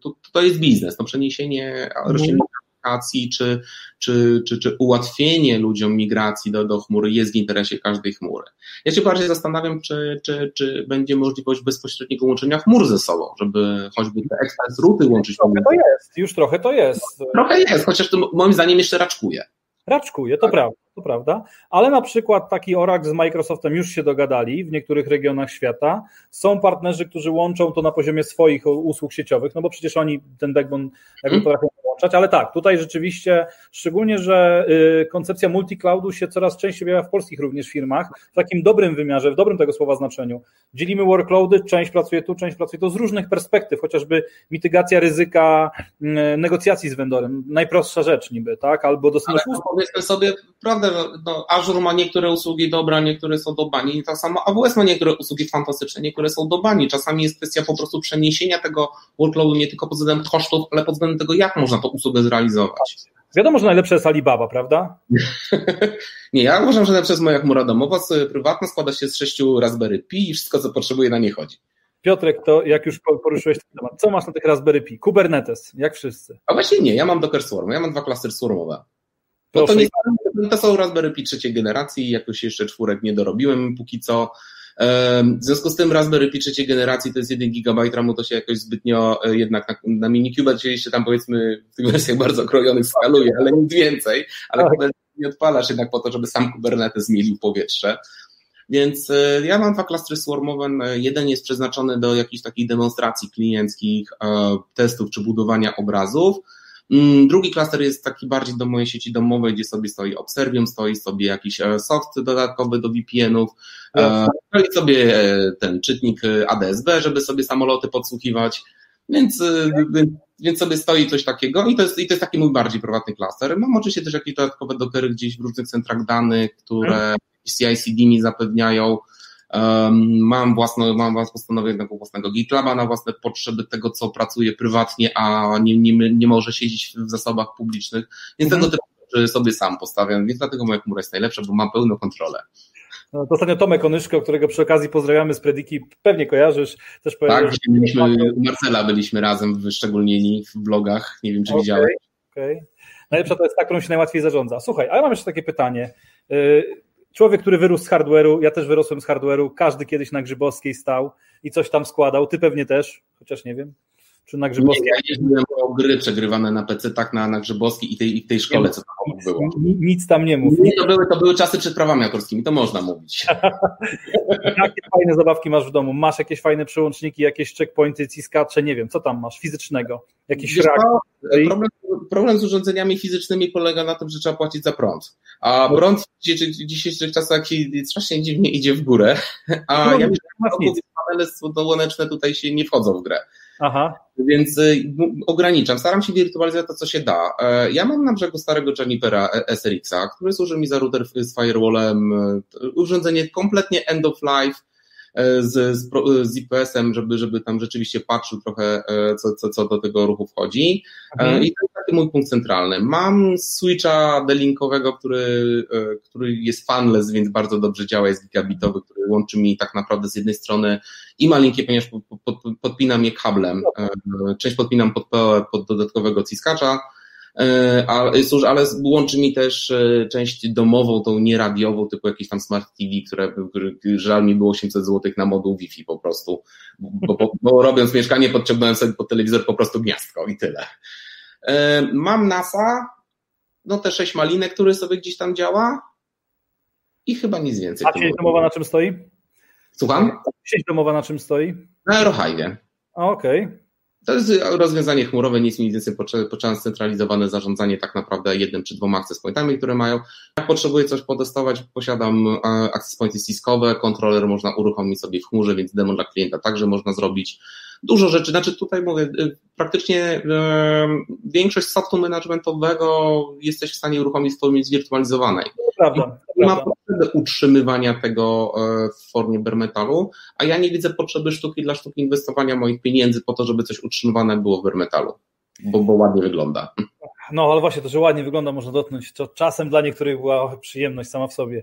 to, to jest biznes, no przeniesienie, rozdzielenie aplikacji, czy, czy, czy, czy ułatwienie ludziom migracji do, do chmury jest w interesie każdej chmury. Ja się bardziej zastanawiam, czy, czy, czy będzie możliwość bezpośredniego łączenia chmur ze sobą, żeby choćby te express ruty łączyć. Trochę to jest, już trochę to jest. Trochę jest, chociaż to moim zdaniem jeszcze raczkuje. Raczkuje, to tak. prawda, to prawda, ale na przykład taki Oracle z Microsoftem już się dogadali w niektórych regionach świata. Są partnerzy, którzy łączą to na poziomie swoich usług sieciowych, no bo przecież oni ten backbone jakby hmm. potrafią połączać, ale tak, tutaj rzeczywiście, szczególnie, że y, koncepcja multi-cloudu się coraz częściej pojawia w polskich również firmach, w takim dobrym wymiarze, w dobrym tego słowa znaczeniu. Dzielimy workloady, część pracuje tu, część pracuje tu z różnych perspektyw, chociażby mitygacja ryzyka y, negocjacji z vendorem, najprostsza rzecz niby, tak, albo dostępność usług. Powiedzmy sobie, prawda, no, Azure ma niektóre usługi dobre, niektóre są do bani, tak samo AWS ma niektóre usługi fantastyczne, niektóre są do bani. Czasami jest kwestia po prostu przeniesienia tego workloadu nie tylko pod względem kosztów, ale pod względem tego, jak można to usługę zrealizować. Wiadomo, że najlepsze jest Alibaba, prawda? [laughs] nie, ja uważam, że najlepsza jest moja chmura domowa, prywatna, składa się z sześciu Raspberry Pi i wszystko, co potrzebuje, na nie chodzi. Piotrek, to jak już poruszyłeś ten temat, co masz na tych Raspberry Pi? Kubernetes, jak wszyscy. A właśnie nie, ja mam Docker Swarm, ja mam dwa klastery swarmowe. No to, nie, to są Raspberry Pi trzeciej generacji, jakoś jeszcze czwórek nie dorobiłem póki co. W związku z tym Raspberry Pi trzeciej generacji to jest 1 GB RAMu, to się jakoś zbytnio e, jednak na, na minikube oczywiście tam powiedzmy w tych wersjach bardzo okrojonych skaluje, ale nic więcej, ale tak. nie odpalasz jednak po to, żeby sam Kubernetes zmielił powietrze. Więc e, ja mam dwa klastry swarmowe. Jeden jest przeznaczony do jakichś takich demonstracji klienckich, e, testów czy budowania obrazów. Mm, drugi klaster jest taki bardziej do mojej sieci domowej, gdzie sobie stoi Observium, stoi sobie jakiś soft dodatkowy do VPN-ów, no i sobie ten czytnik ADSB, żeby sobie samoloty podsłuchiwać. Więc, więc sobie stoi coś takiego i to, jest, i to jest taki mój bardziej prywatny klaster. Mam oczywiście też jakieś dodatkowe dokery gdzieś w różnych centrach danych, które hmm. CI/CD mi zapewniają. Mam własno, mam postanowienie własnego GitLaba na własne potrzeby tego, co pracuję prywatnie, a nie, nie, nie może siedzieć w zasobach publicznych. Więc hmm. tego typu rzeczy sobie sam postawiam, więc dlatego moja chmura jest najlepsza, bo mam pełną kontrolę. No, to ostatnio Tomek Onyszko, którego przy okazji pozdrawiamy z Prediki, pewnie kojarzysz, też powiedział. Tak, że... mieliśmy, Marcela byliśmy razem wyszczególnieni w blogach, nie wiem czy okay, widziałeś. Okay. Najlepsza to jest ta, którą się najłatwiej zarządza. Słuchaj, ale mam jeszcze takie pytanie. Człowiek, który wyrósł z hardware'u, ja też wyrosłem z hardware'u, każdy kiedyś na Grzybowskiej stał i coś tam składał, ty pewnie też, chociaż nie wiem. Czy na Grzybowskiej? Nie, ja jeździłem o gry przegrywane na PC, tak na, na Grzybowskiej i tej, i tej szkole, co tam nic, było. Nic tam nie mów. Nie, to, były, to były czasy przed prawami autorskimi, to można mówić. [laughs] Jakie fajne zabawki masz w domu? Masz jakieś fajne przełączniki, jakieś checkpointy, ciskacze, nie wiem, co tam masz fizycznego? Jakiś rak? Problem, problem z urządzeniami fizycznymi polega na tym, że trzeba płacić za prąd. A no. prąd w dzisiejszych czasach strasznie dziwnie idzie w górę, [laughs] a no, ja myślę, że panele słoneczne tutaj się nie wchodzą w grę. Aha. Więc y, ograniczam, staram się wirtualizować to, co się da. E, ja mam na brzegu starego Junipera e, SRX-a, który służy mi za router z firewallem, e, urządzenie kompletnie end of life, z, z, z IPS-em, żeby, żeby tam rzeczywiście patrzył trochę, co, co, co do tego ruchu wchodzi. Mhm. I to jest taki mój punkt centralny. Mam switcha delinkowego, który, który jest fanless, więc bardzo dobrze działa, jest gigabitowy, który łączy mi tak naprawdę z jednej strony i malinkie, ponieważ podpinam je kablem. E, część podpinam pod, pod dodatkowego ciskacza, e, ale łączy mi też e, część domową, tą nieradiową, typu jakiś tam smart TV, które, żal mi było 800 zł na moduł Wi-Fi po prostu, bo, bo, bo robiąc mieszkanie podciągnąłem sobie pod telewizor po prostu gniazdko i tyle. Mam NASA, no te sześć malinek, które sobie gdzieś tam działa i chyba nic więcej. A sieć domowa na czym stoi? Słucham? Sieć domowa na czym stoi? Na Aerohive. Okej. Okay. To jest rozwiązanie chmurowe, nic mi więcej potrzeba scentralizowane zarządzanie tak naprawdę jednym czy dwoma access pointami, które mają. Jak potrzebuję coś potestować, posiadam e, access pointy ciskowe, kontroler można uruchomić sobie w chmurze, więc demo dla klienta także można zrobić dużo rzeczy. Znaczy tutaj mówię, y, praktycznie większość softu managementowego jesteś w stanie uruchomić w formie zwirtualizowanej. Prawda. Nie ma potrzeby utrzymywania tego e, w formie bare metalu, a ja nie widzę potrzeby sztuki dla sztuki inwestowania moich pieniędzy po to, żeby coś utrzymywane było w bare metalu, bo, bo ładnie wygląda. No, ale właśnie to, że ładnie wygląda, można dotknąć. To czasem dla niektórych była przyjemność sama w sobie.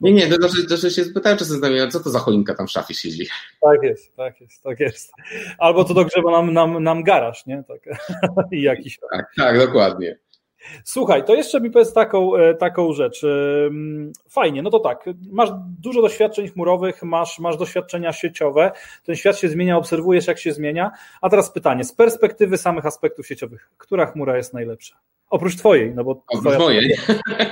Nie, nie, to znaczy, to, się spytałem czasem z co to za choinka tam w szafie siedzi. Tak jest, tak jest, tak jest. Albo to dogrzewa nam, nam, nam garaż, nie? Tak. [laughs] I jakiś. Tak, tak, dokładnie. Słuchaj, to jeszcze mi powiedz taką, e, taką rzecz. Fajnie, no to tak, masz dużo doświadczeń chmurowych, masz, masz doświadczenia sieciowe, ten świat się zmienia, obserwujesz jak się zmienia, a teraz pytanie, z perspektywy samych aspektów sieciowych, która chmura jest najlepsza? Oprócz twojej, no bo. Oprócz twojej.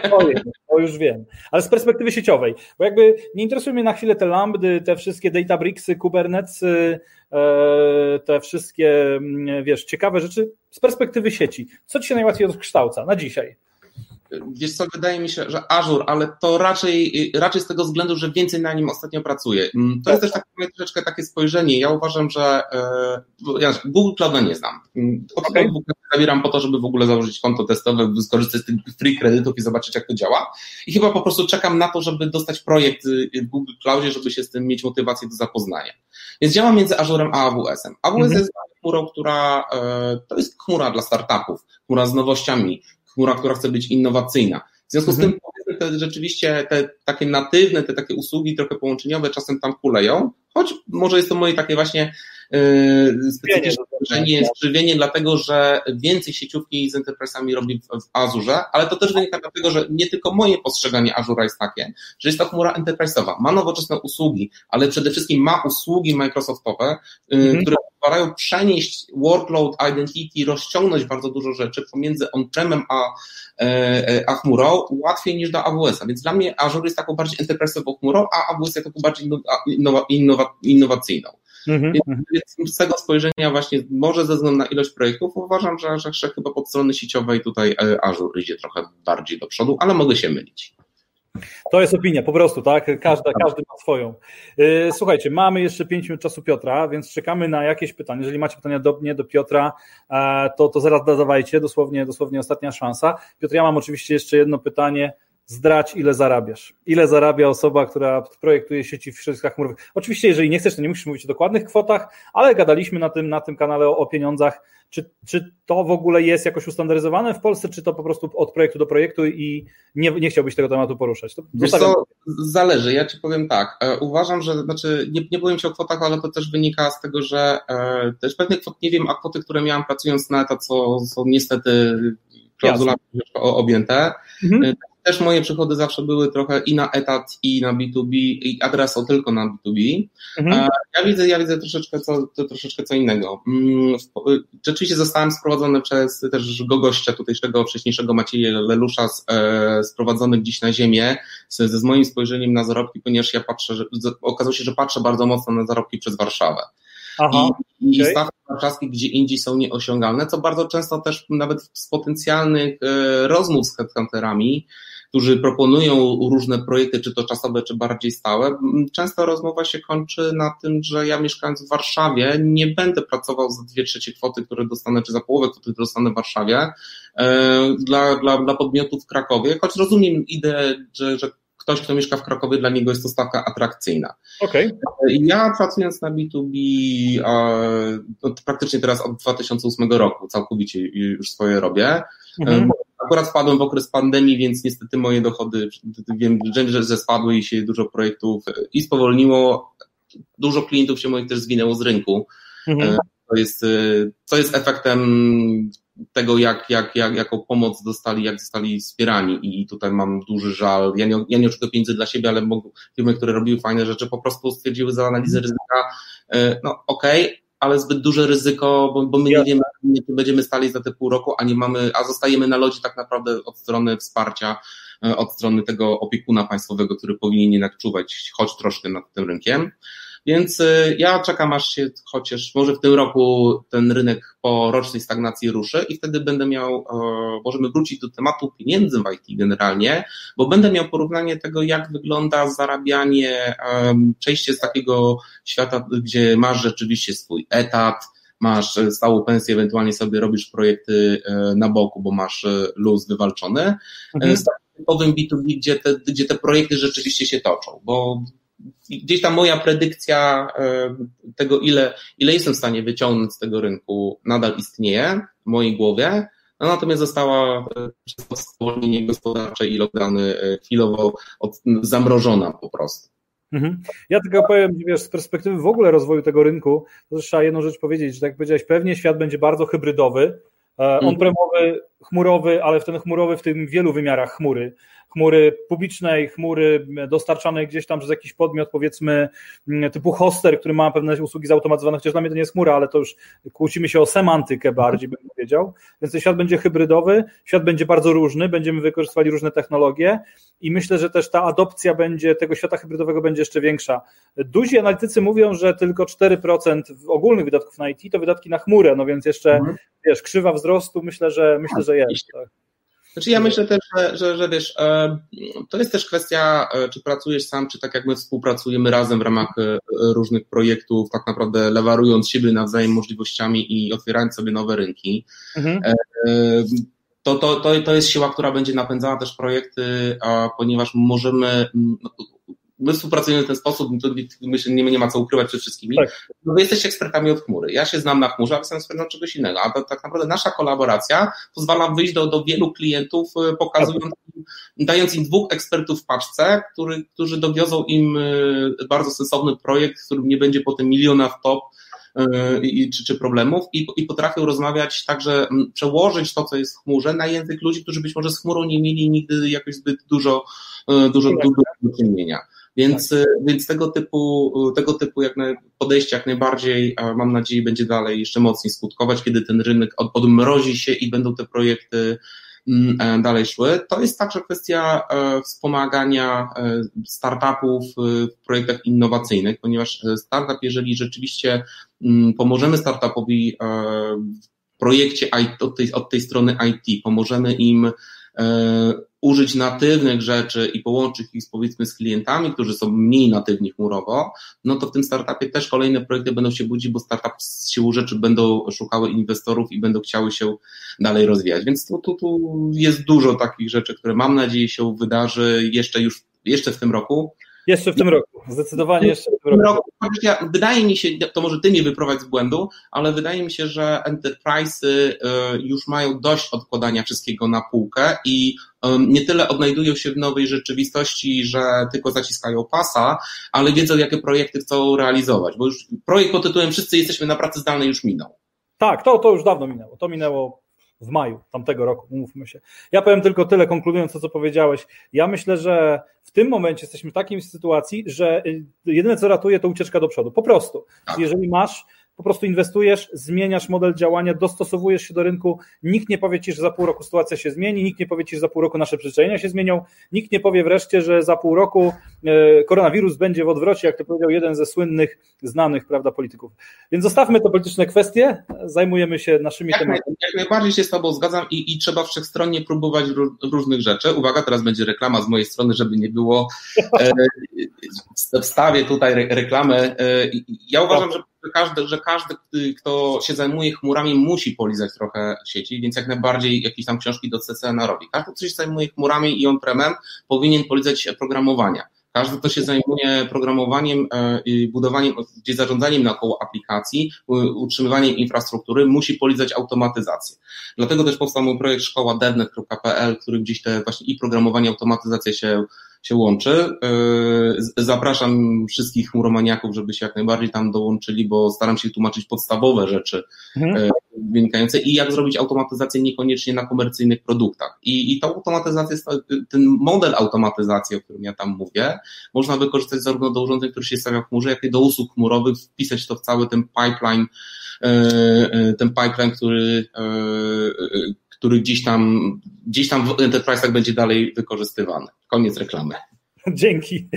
Twojej, to już wiem. Ale z perspektywy sieciowej, bo jakby nie interesują mnie na chwilę te lambdy, te wszystkie databricksy, kubernetsy, e, te wszystkie, mm, wiesz, ciekawe rzeczy z perspektywy sieci. Co ci się najłatwiej odkształca na dzisiaj? Wiesz co, wydaje mi się, że Azure, ale to raczej, raczej z tego względu, że więcej na nim ostatnio pracuję. Mm, to jest też takie troszeczkę takie spojrzenie. Ja uważam, że e, ja Google Clouda nie znam. Mm, okay. Google zabieram po to, żeby w ogóle założyć konto testowe, skorzystać z tych free kredytów i zobaczyć, jak to działa. I chyba po prostu czekam na to, żeby dostać projekt y, w Google Cloudzie, żeby się z tym mieć motywację do zapoznania. Więc działam między Azurem a AWS-em. AWS mhm. jest chmurą, która e, to jest chmura dla startupów, chmura z nowościami, chmura, która chce być innowacyjna. W związku z tym mhm. te rzeczywiście te takie natywne, te takie usługi trochę połączeniowe czasem tam kuleją, choć może jest to moje takie właśnie yy, specyficzne spojrzenie, skrzywienie, dlatego że więcej sieciówki z enterprise'ami robi w, w Azurze, ale to też wynika dlatego, że nie tylko moje postrzeganie Azura jest takie, że jest to chmura enterprise'owa, ma nowoczesne usługi, ale przede wszystkim ma usługi Microsoftowe, yy, mhm. które pozwalają przenieść workload, identity, rozciągnąć bardzo dużo rzeczy pomiędzy on-premem a chmurą łatwiej niż do AWS-a, więc dla mnie Azure jest taką bardziej enterprise'ową chmurą, a AWS jest taką bardziej innowacyjną. Mhm, więc, mhm. więc, z tego spojrzenia właśnie, może ze względu na ilość projektów, uważam, że, że, że chyba pod strony sieciowej tutaj Azure idzie trochę bardziej do przodu, ale mogę się mylić. To jest opinia, po prostu, tak? Każda, każdy ma swoją. Y, słuchajcie, mamy jeszcze 5 minut czasu Piotra, więc czekamy na jakieś pytania. Jeżeli macie pytania do mnie, do Piotra, e, to, to zaraz zadawajcie, dosłownie, dosłownie ostatnia szansa. Piotr, ja mam oczywiście jeszcze jedno pytanie zdrać, ile zarabiasz. Ile zarabia osoba, która projektuje sieci w środowiskach chmurowych. Oczywiście, jeżeli nie chcesz, to nie musisz mówić o dokładnych kwotach, ale gadaliśmy na tym, na tym kanale o, o pieniądzach. Czy, czy to w ogóle jest jakoś ustandaryzowane w Polsce, czy to po prostu od projektu do projektu i nie, nie chciałbyś tego tematu poruszać? To Wiesz co, zależy. Ja ci powiem tak. E, uważam, że, znaczy nie, nie powiem ci o kwotach, ale to też wynika z tego, że e, też pewnych kwot nie wiem, a kwoty, które miałam pracując na etat, są, są niestety klauzulami objęte. Mhm. Też moje przychody zawsze były trochę i na etat, i na B2B, i adreso tylko na B2B. Mhm. Ja widzę, ja widzę troszeczkę co, to troszeczkę co innego. Mm, rzeczywiście zostałem sprowadzony przez też go gościa tutejszego, wcześniejszego Macieja Lelusza, e, sprowadzony gdzieś na ziemię ze, z moim spojrzeniem na zarobki, ponieważ ja patrzę, że, okazało się, że patrzę bardzo mocno na zarobki przez Warszawę. Aha, I, okay. i stawki warszawskie gdzie indziej są nieosiągalne, co bardzo często też nawet z potencjalnych e, rozmów z headhunterami którzy proponują różne projekty, czy to czasowe, czy bardziej stałe, często rozmowa się kończy na tym, że ja mieszkając w Warszawie nie będę pracował za dwie trzecie kwoty, które dostanę, czy za połowę kwoty, które dostanę w Warszawie e, dla, dla, dla podmiotów w Krakowie, choć rozumiem ideę, że, że ktoś, kto mieszka w Krakowie, dla niego jest to stawka atrakcyjna. Okay. Ja pracując na B2B no, praktycznie teraz od 2008 roku całkowicie już swoje robię. Mhm. Akurat wpadłem w okres pandemii, więc niestety moje dochody wiem, że spadły i się dużo projektów i spowolniło. Dużo klientów się moich też zwinęło z rynku. Mhm. To jest, co jest efektem tego, jak, jak, jak, jaką pomoc dostali, jak zostali wspierani i tutaj mam duży żal. Ja nie, ja nie oczekuję pieniędzy dla siebie, ale firmy, które robiły fajne rzeczy, po prostu stwierdziły za analizę ryzyka, e, no okej, okay, ale zbyt duże ryzyko, bo, bo my nie wiemy, czy będziemy stali za te pół roku, a nie mamy, a zostajemy na lodzie tak naprawdę od strony wsparcia, e, od strony tego opiekuna państwowego, który powinien jednak czuwać choć troszkę nad tym rynkiem. Więc y, ja czekam, aż się chociaż może w tym roku ten rynek po rocznej stagnacji ruszy i wtedy będę miał, możemy wrócić do tematu pieniędzy w IT generalnie, bo będę miał porównanie tego, jak wygląda zarabianie, przejście z takiego świata, gdzie masz rzeczywiście swój etat, masz stałą pensję, ewentualnie sobie robisz projekty e, na boku, bo masz e, luz wywalczony, mhm. z typowym B2B, gdzie te, gdzie te projekty rzeczywiście się toczą, bo gdzieś tam moja predykcja e, tego, ile, ile jestem w stanie wyciągnąć z tego rynku, nadal istnieje w mojej głowie. No, natomiast została e, przez spowolnienie gospodarcze i lockdowny e, chwilowo od, zamrożona po prostu. Mhm. Ja tylko powiem, wiesz, z perspektywy w ogóle rozwoju tego rynku, to trzeba jedną rzecz powiedzieć, że tak jak powiedziałeś, pewnie świat będzie bardzo hybrydowy, mhm. on-premowy, chmurowy, ale w ten chmurowy w tym wielu wymiarach chmury chmury publicznej, chmury dostarczanej gdzieś tam przez jakiś podmiot, powiedzmy mm, typu hoster, który ma pewne usługi zautomatyzowane, chociaż dla mnie to nie jest chmura, ale to już kłócimy się o semantykę bardziej, bym powiedział. Więc ten świat będzie hybrydowy, świat będzie bardzo różny, będziemy wykorzystywali różne technologie i myślę, że też ta adopcja będzie tego świata hybrydowego będzie jeszcze większa. Duzi analitycy mówią, że tylko 4% ogólnych wydatków na IT to wydatki na chmurę, no więc jeszcze, mhm. wiesz, krzywa wzrostu myślę, że myślę, że jest. Tak. Znaczy ja myślę też, że, że, że wiesz, e, to jest też kwestia, e, czy pracujesz sam, czy tak jak my współpracujemy razem w ramach e, różnych projektów, tak naprawdę lewarując siebie nawzajem możliwościami i otwierając sobie nowe rynki. Mhm. To, to, to, to jest siła, która będzie napędzała też projekty, ponieważ możemy, my współpracujemy w ten sposób, to myślę, nie, nie ma co ukrywać przed wszystkimi. Tak. No wy jesteście ekspertami od chmury. Ja się znam na chmurze, a wy jestem ekspertem czegoś innego. A to, tak naprawdę nasza kolaboracja pozwala wyjść do, do wielu klientów, e, pokazując im, dając im dwóch ekspertów w paczce, który, którzy dowiozą im e, bardzo sensowny projekt, w którym nie będzie potem miliona w top e, i, czy, czy problemów i, i potrafią rozmawiać także, przełożyć to, co jest w chmurze na język ludzi, którzy być może z chmurą nie mieli nigdy jakoś zbyt dużo, dużo, dużo do czynienia. Więc, tak. Y, więc tego typu, y, tego typu jak na, podejście jak najbardziej, mam nadzieję, będzie dalej jeszcze mocniej skutkować, kiedy ten rynek od, odmrozi się i będą te projekty mm, dalej szły. To jest także kwestia wspomagania startupów w projektach innowacyjnych, ponieważ startup, jeżeli rzeczywiście mm, pomożemy startupowi w projekcie od tej, od tej strony IT, pomożemy im użyć natywnych rzeczy i połączyć ich powiedzmy z klientami, którzy są mniej natywni chmurowo, no to w tym startupie też kolejne projekty będą się budzić, bo startup z siłą rzeczy będą szukały inwestorów i będą chciały się dalej rozwijać. Więc tu, tu, tu jest dużo takich rzeczy, które mam nadzieję się wydarzy jeszcze już jeszcze w tym roku. Jeszcze w tym roku, zdecydowanie jeszcze w tym roku. Wydaje mi się, to może ty mnie wyprowadź z błędu, ale wydaje mi się, że enterprise'y y, już mają dość odkładania wszystkiego na półkę i nie tyle odnajdują się w nowej rzeczywistości, że tylko zaciskają pasa, ale wiedzą, jakie projekty chcą realizować, bo już projekt pod tytułem Wszyscy jesteśmy na pracy zdalnej już minął. Tak, to, to już dawno minęło. To minęło w maju tamtego roku, umówmy się. Ja powiem tylko tyle, konkludując to, co powiedziałeś. Ja myślę, że w tym momencie jesteśmy w takiej sytuacji, że y, jedyne, co ratuje, to ucieczka do przodu. Po prostu. Tak. Jeżeli masz po prostu inwestujesz, zmieniasz model działania, dostosowujesz się do rynku, nikt nie powie ci, że za pół roku sytuacja się zmieni, nikt nie powie ci, że za pół roku nasze przyzwyczajenia się zmienią, nikt nie powie wreszcie, że za pół roku e, koronawirus będzie w odwrocie, jak to powiedział jeden ze słynnych, znanych prawda, polityków. Więc zostawmy te polityczne kwestie, zajmujemy się naszymi jak tematami. Jak najbardziej się z Tobą zgadzam i, i trzeba wszechstronnie próbować różnych rzeczy. Uwaga, teraz będzie reklama z mojej strony, żeby nie było. E, wstawię tutaj reklamę. E, ja uważam, że każdy, że każdy, kto się zajmuje chmurami, musi polizać trochę sieci, więc jak najbardziej jakieś tam książki do CCNA robi. Każdy, kto się zajmuje chmurami i on-premem, powinien polizać programowania. Każdy, kto się zajmuje programowaniem e, budowaniem, gdzie zarządzaniem naokoło aplikacji, utrzymywaniem infrastruktury, musi polizać automatyzację. Dlatego też powstał mój projekt szkoła devnet.pl, który gdzieś te właśnie i programowanie, automatyzacja się się łączy. E, zapraszam wszystkich chmuromaniaków, żeby się jak najbardziej tam dołączyli, bo staram się tłumaczyć podstawowe rzeczy mhm. E, wynikające i jak zrobić automatyzację niekoniecznie na komercyjnych produktach. I, i ta automatyzacja, ten model automatyzacji, o którym ja tam mówię, można wykorzystać zarówno do urządzeń, które się stawia w chmurze, jak i do usług chmurowych, wpisać to w cały ten pipeline, e, ten pipeline, który który gdzieś tam, gdzieś tam w enterprise'ach będzie dalej wykorzystywany. Koniec reklamy. Dzięki.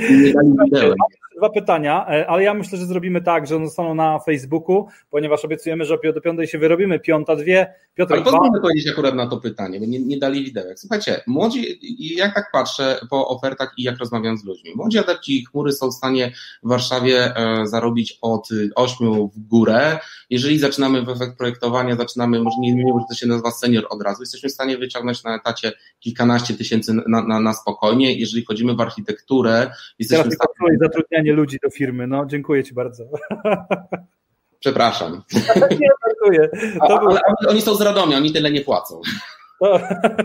Dwa pytania, e, ale ja myślę, że zrobimy tak, że one zostaną na Facebooku, ponieważ obiecujemy, że do piątej się wyrobimy. Piąta, dwie. Piotr, ale pozwólmy powiedzieć akurat na to pytanie, bo nie, nie dali widełek. Słuchajcie, młodzi, jak tak patrzę po ofertach i jak rozmawiam z ludźmi, młodzi adepci chmury są w stanie w Warszawie e, zarobić od 8 w górę. Jeżeli zaczynamy w efekt projektowania, zaczynamy, może nie wiem, że to się nazywa senior od razu, jesteśmy w stanie wyciągnąć na etacie kilkanaście tysięcy na, na, na spokojnie. Jeżeli chodzimy w architekturę, jesteśmy Teraz w stanie... zatrudnianie ludzi do firmy, no dziękuję Ci bardzo. [laughs] Przepraszam. Nie, dziękuję. To ale, ale oni są z Radomia, oni tyle nie płacą. To,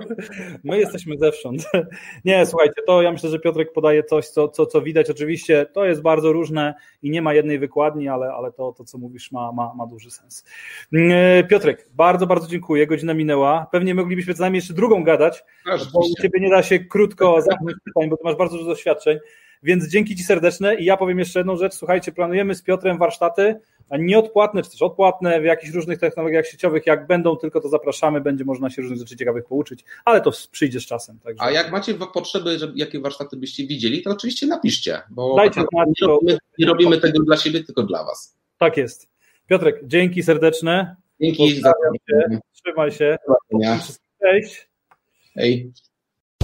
[laughs] my jesteśmy zewsząd. [laughs] Nie, słuchajcie, to ja myślę, że Piotrek podaje coś, co, co, co widać. Oczywiście to jest bardzo różne i nie ma jednej wykładni, ale, ale to, to, co mówisz, ma, ma, ma duży sens. Mm, Piotrek, bardzo, bardzo dziękuję. Godzina minęła. Pewnie moglibyśmy co najmniej jeszcze drugą gadać, no, bo u Ciebie nie da się krótko zamknąć pytań, bo Ty masz bardzo dużo doświadczeń. Więc dzięki Ci serdeczne i ja powiem jeszcze jedną rzecz. Słuchajcie, planujemy z Piotrem warsztaty nieodpłatne, czy też odpłatne w jakichś różnych technologiach sieciowych. Jak będą, tylko to zapraszamy, będzie można się różnych rzeczy ciekawych pouczyć, ale to przyjdzie z czasem. Także. A jak macie potrzeby, żeby, jakie warsztaty byście widzieli, to oczywiście napiszcie, bo Dajcie znać, nie, robimy, nie robimy tego dla siebie, tylko dla Was. Tak jest. Piotrek, dzięki serdeczne. Dzięki. Za... Się. Trzymaj się. Cześć. Hej.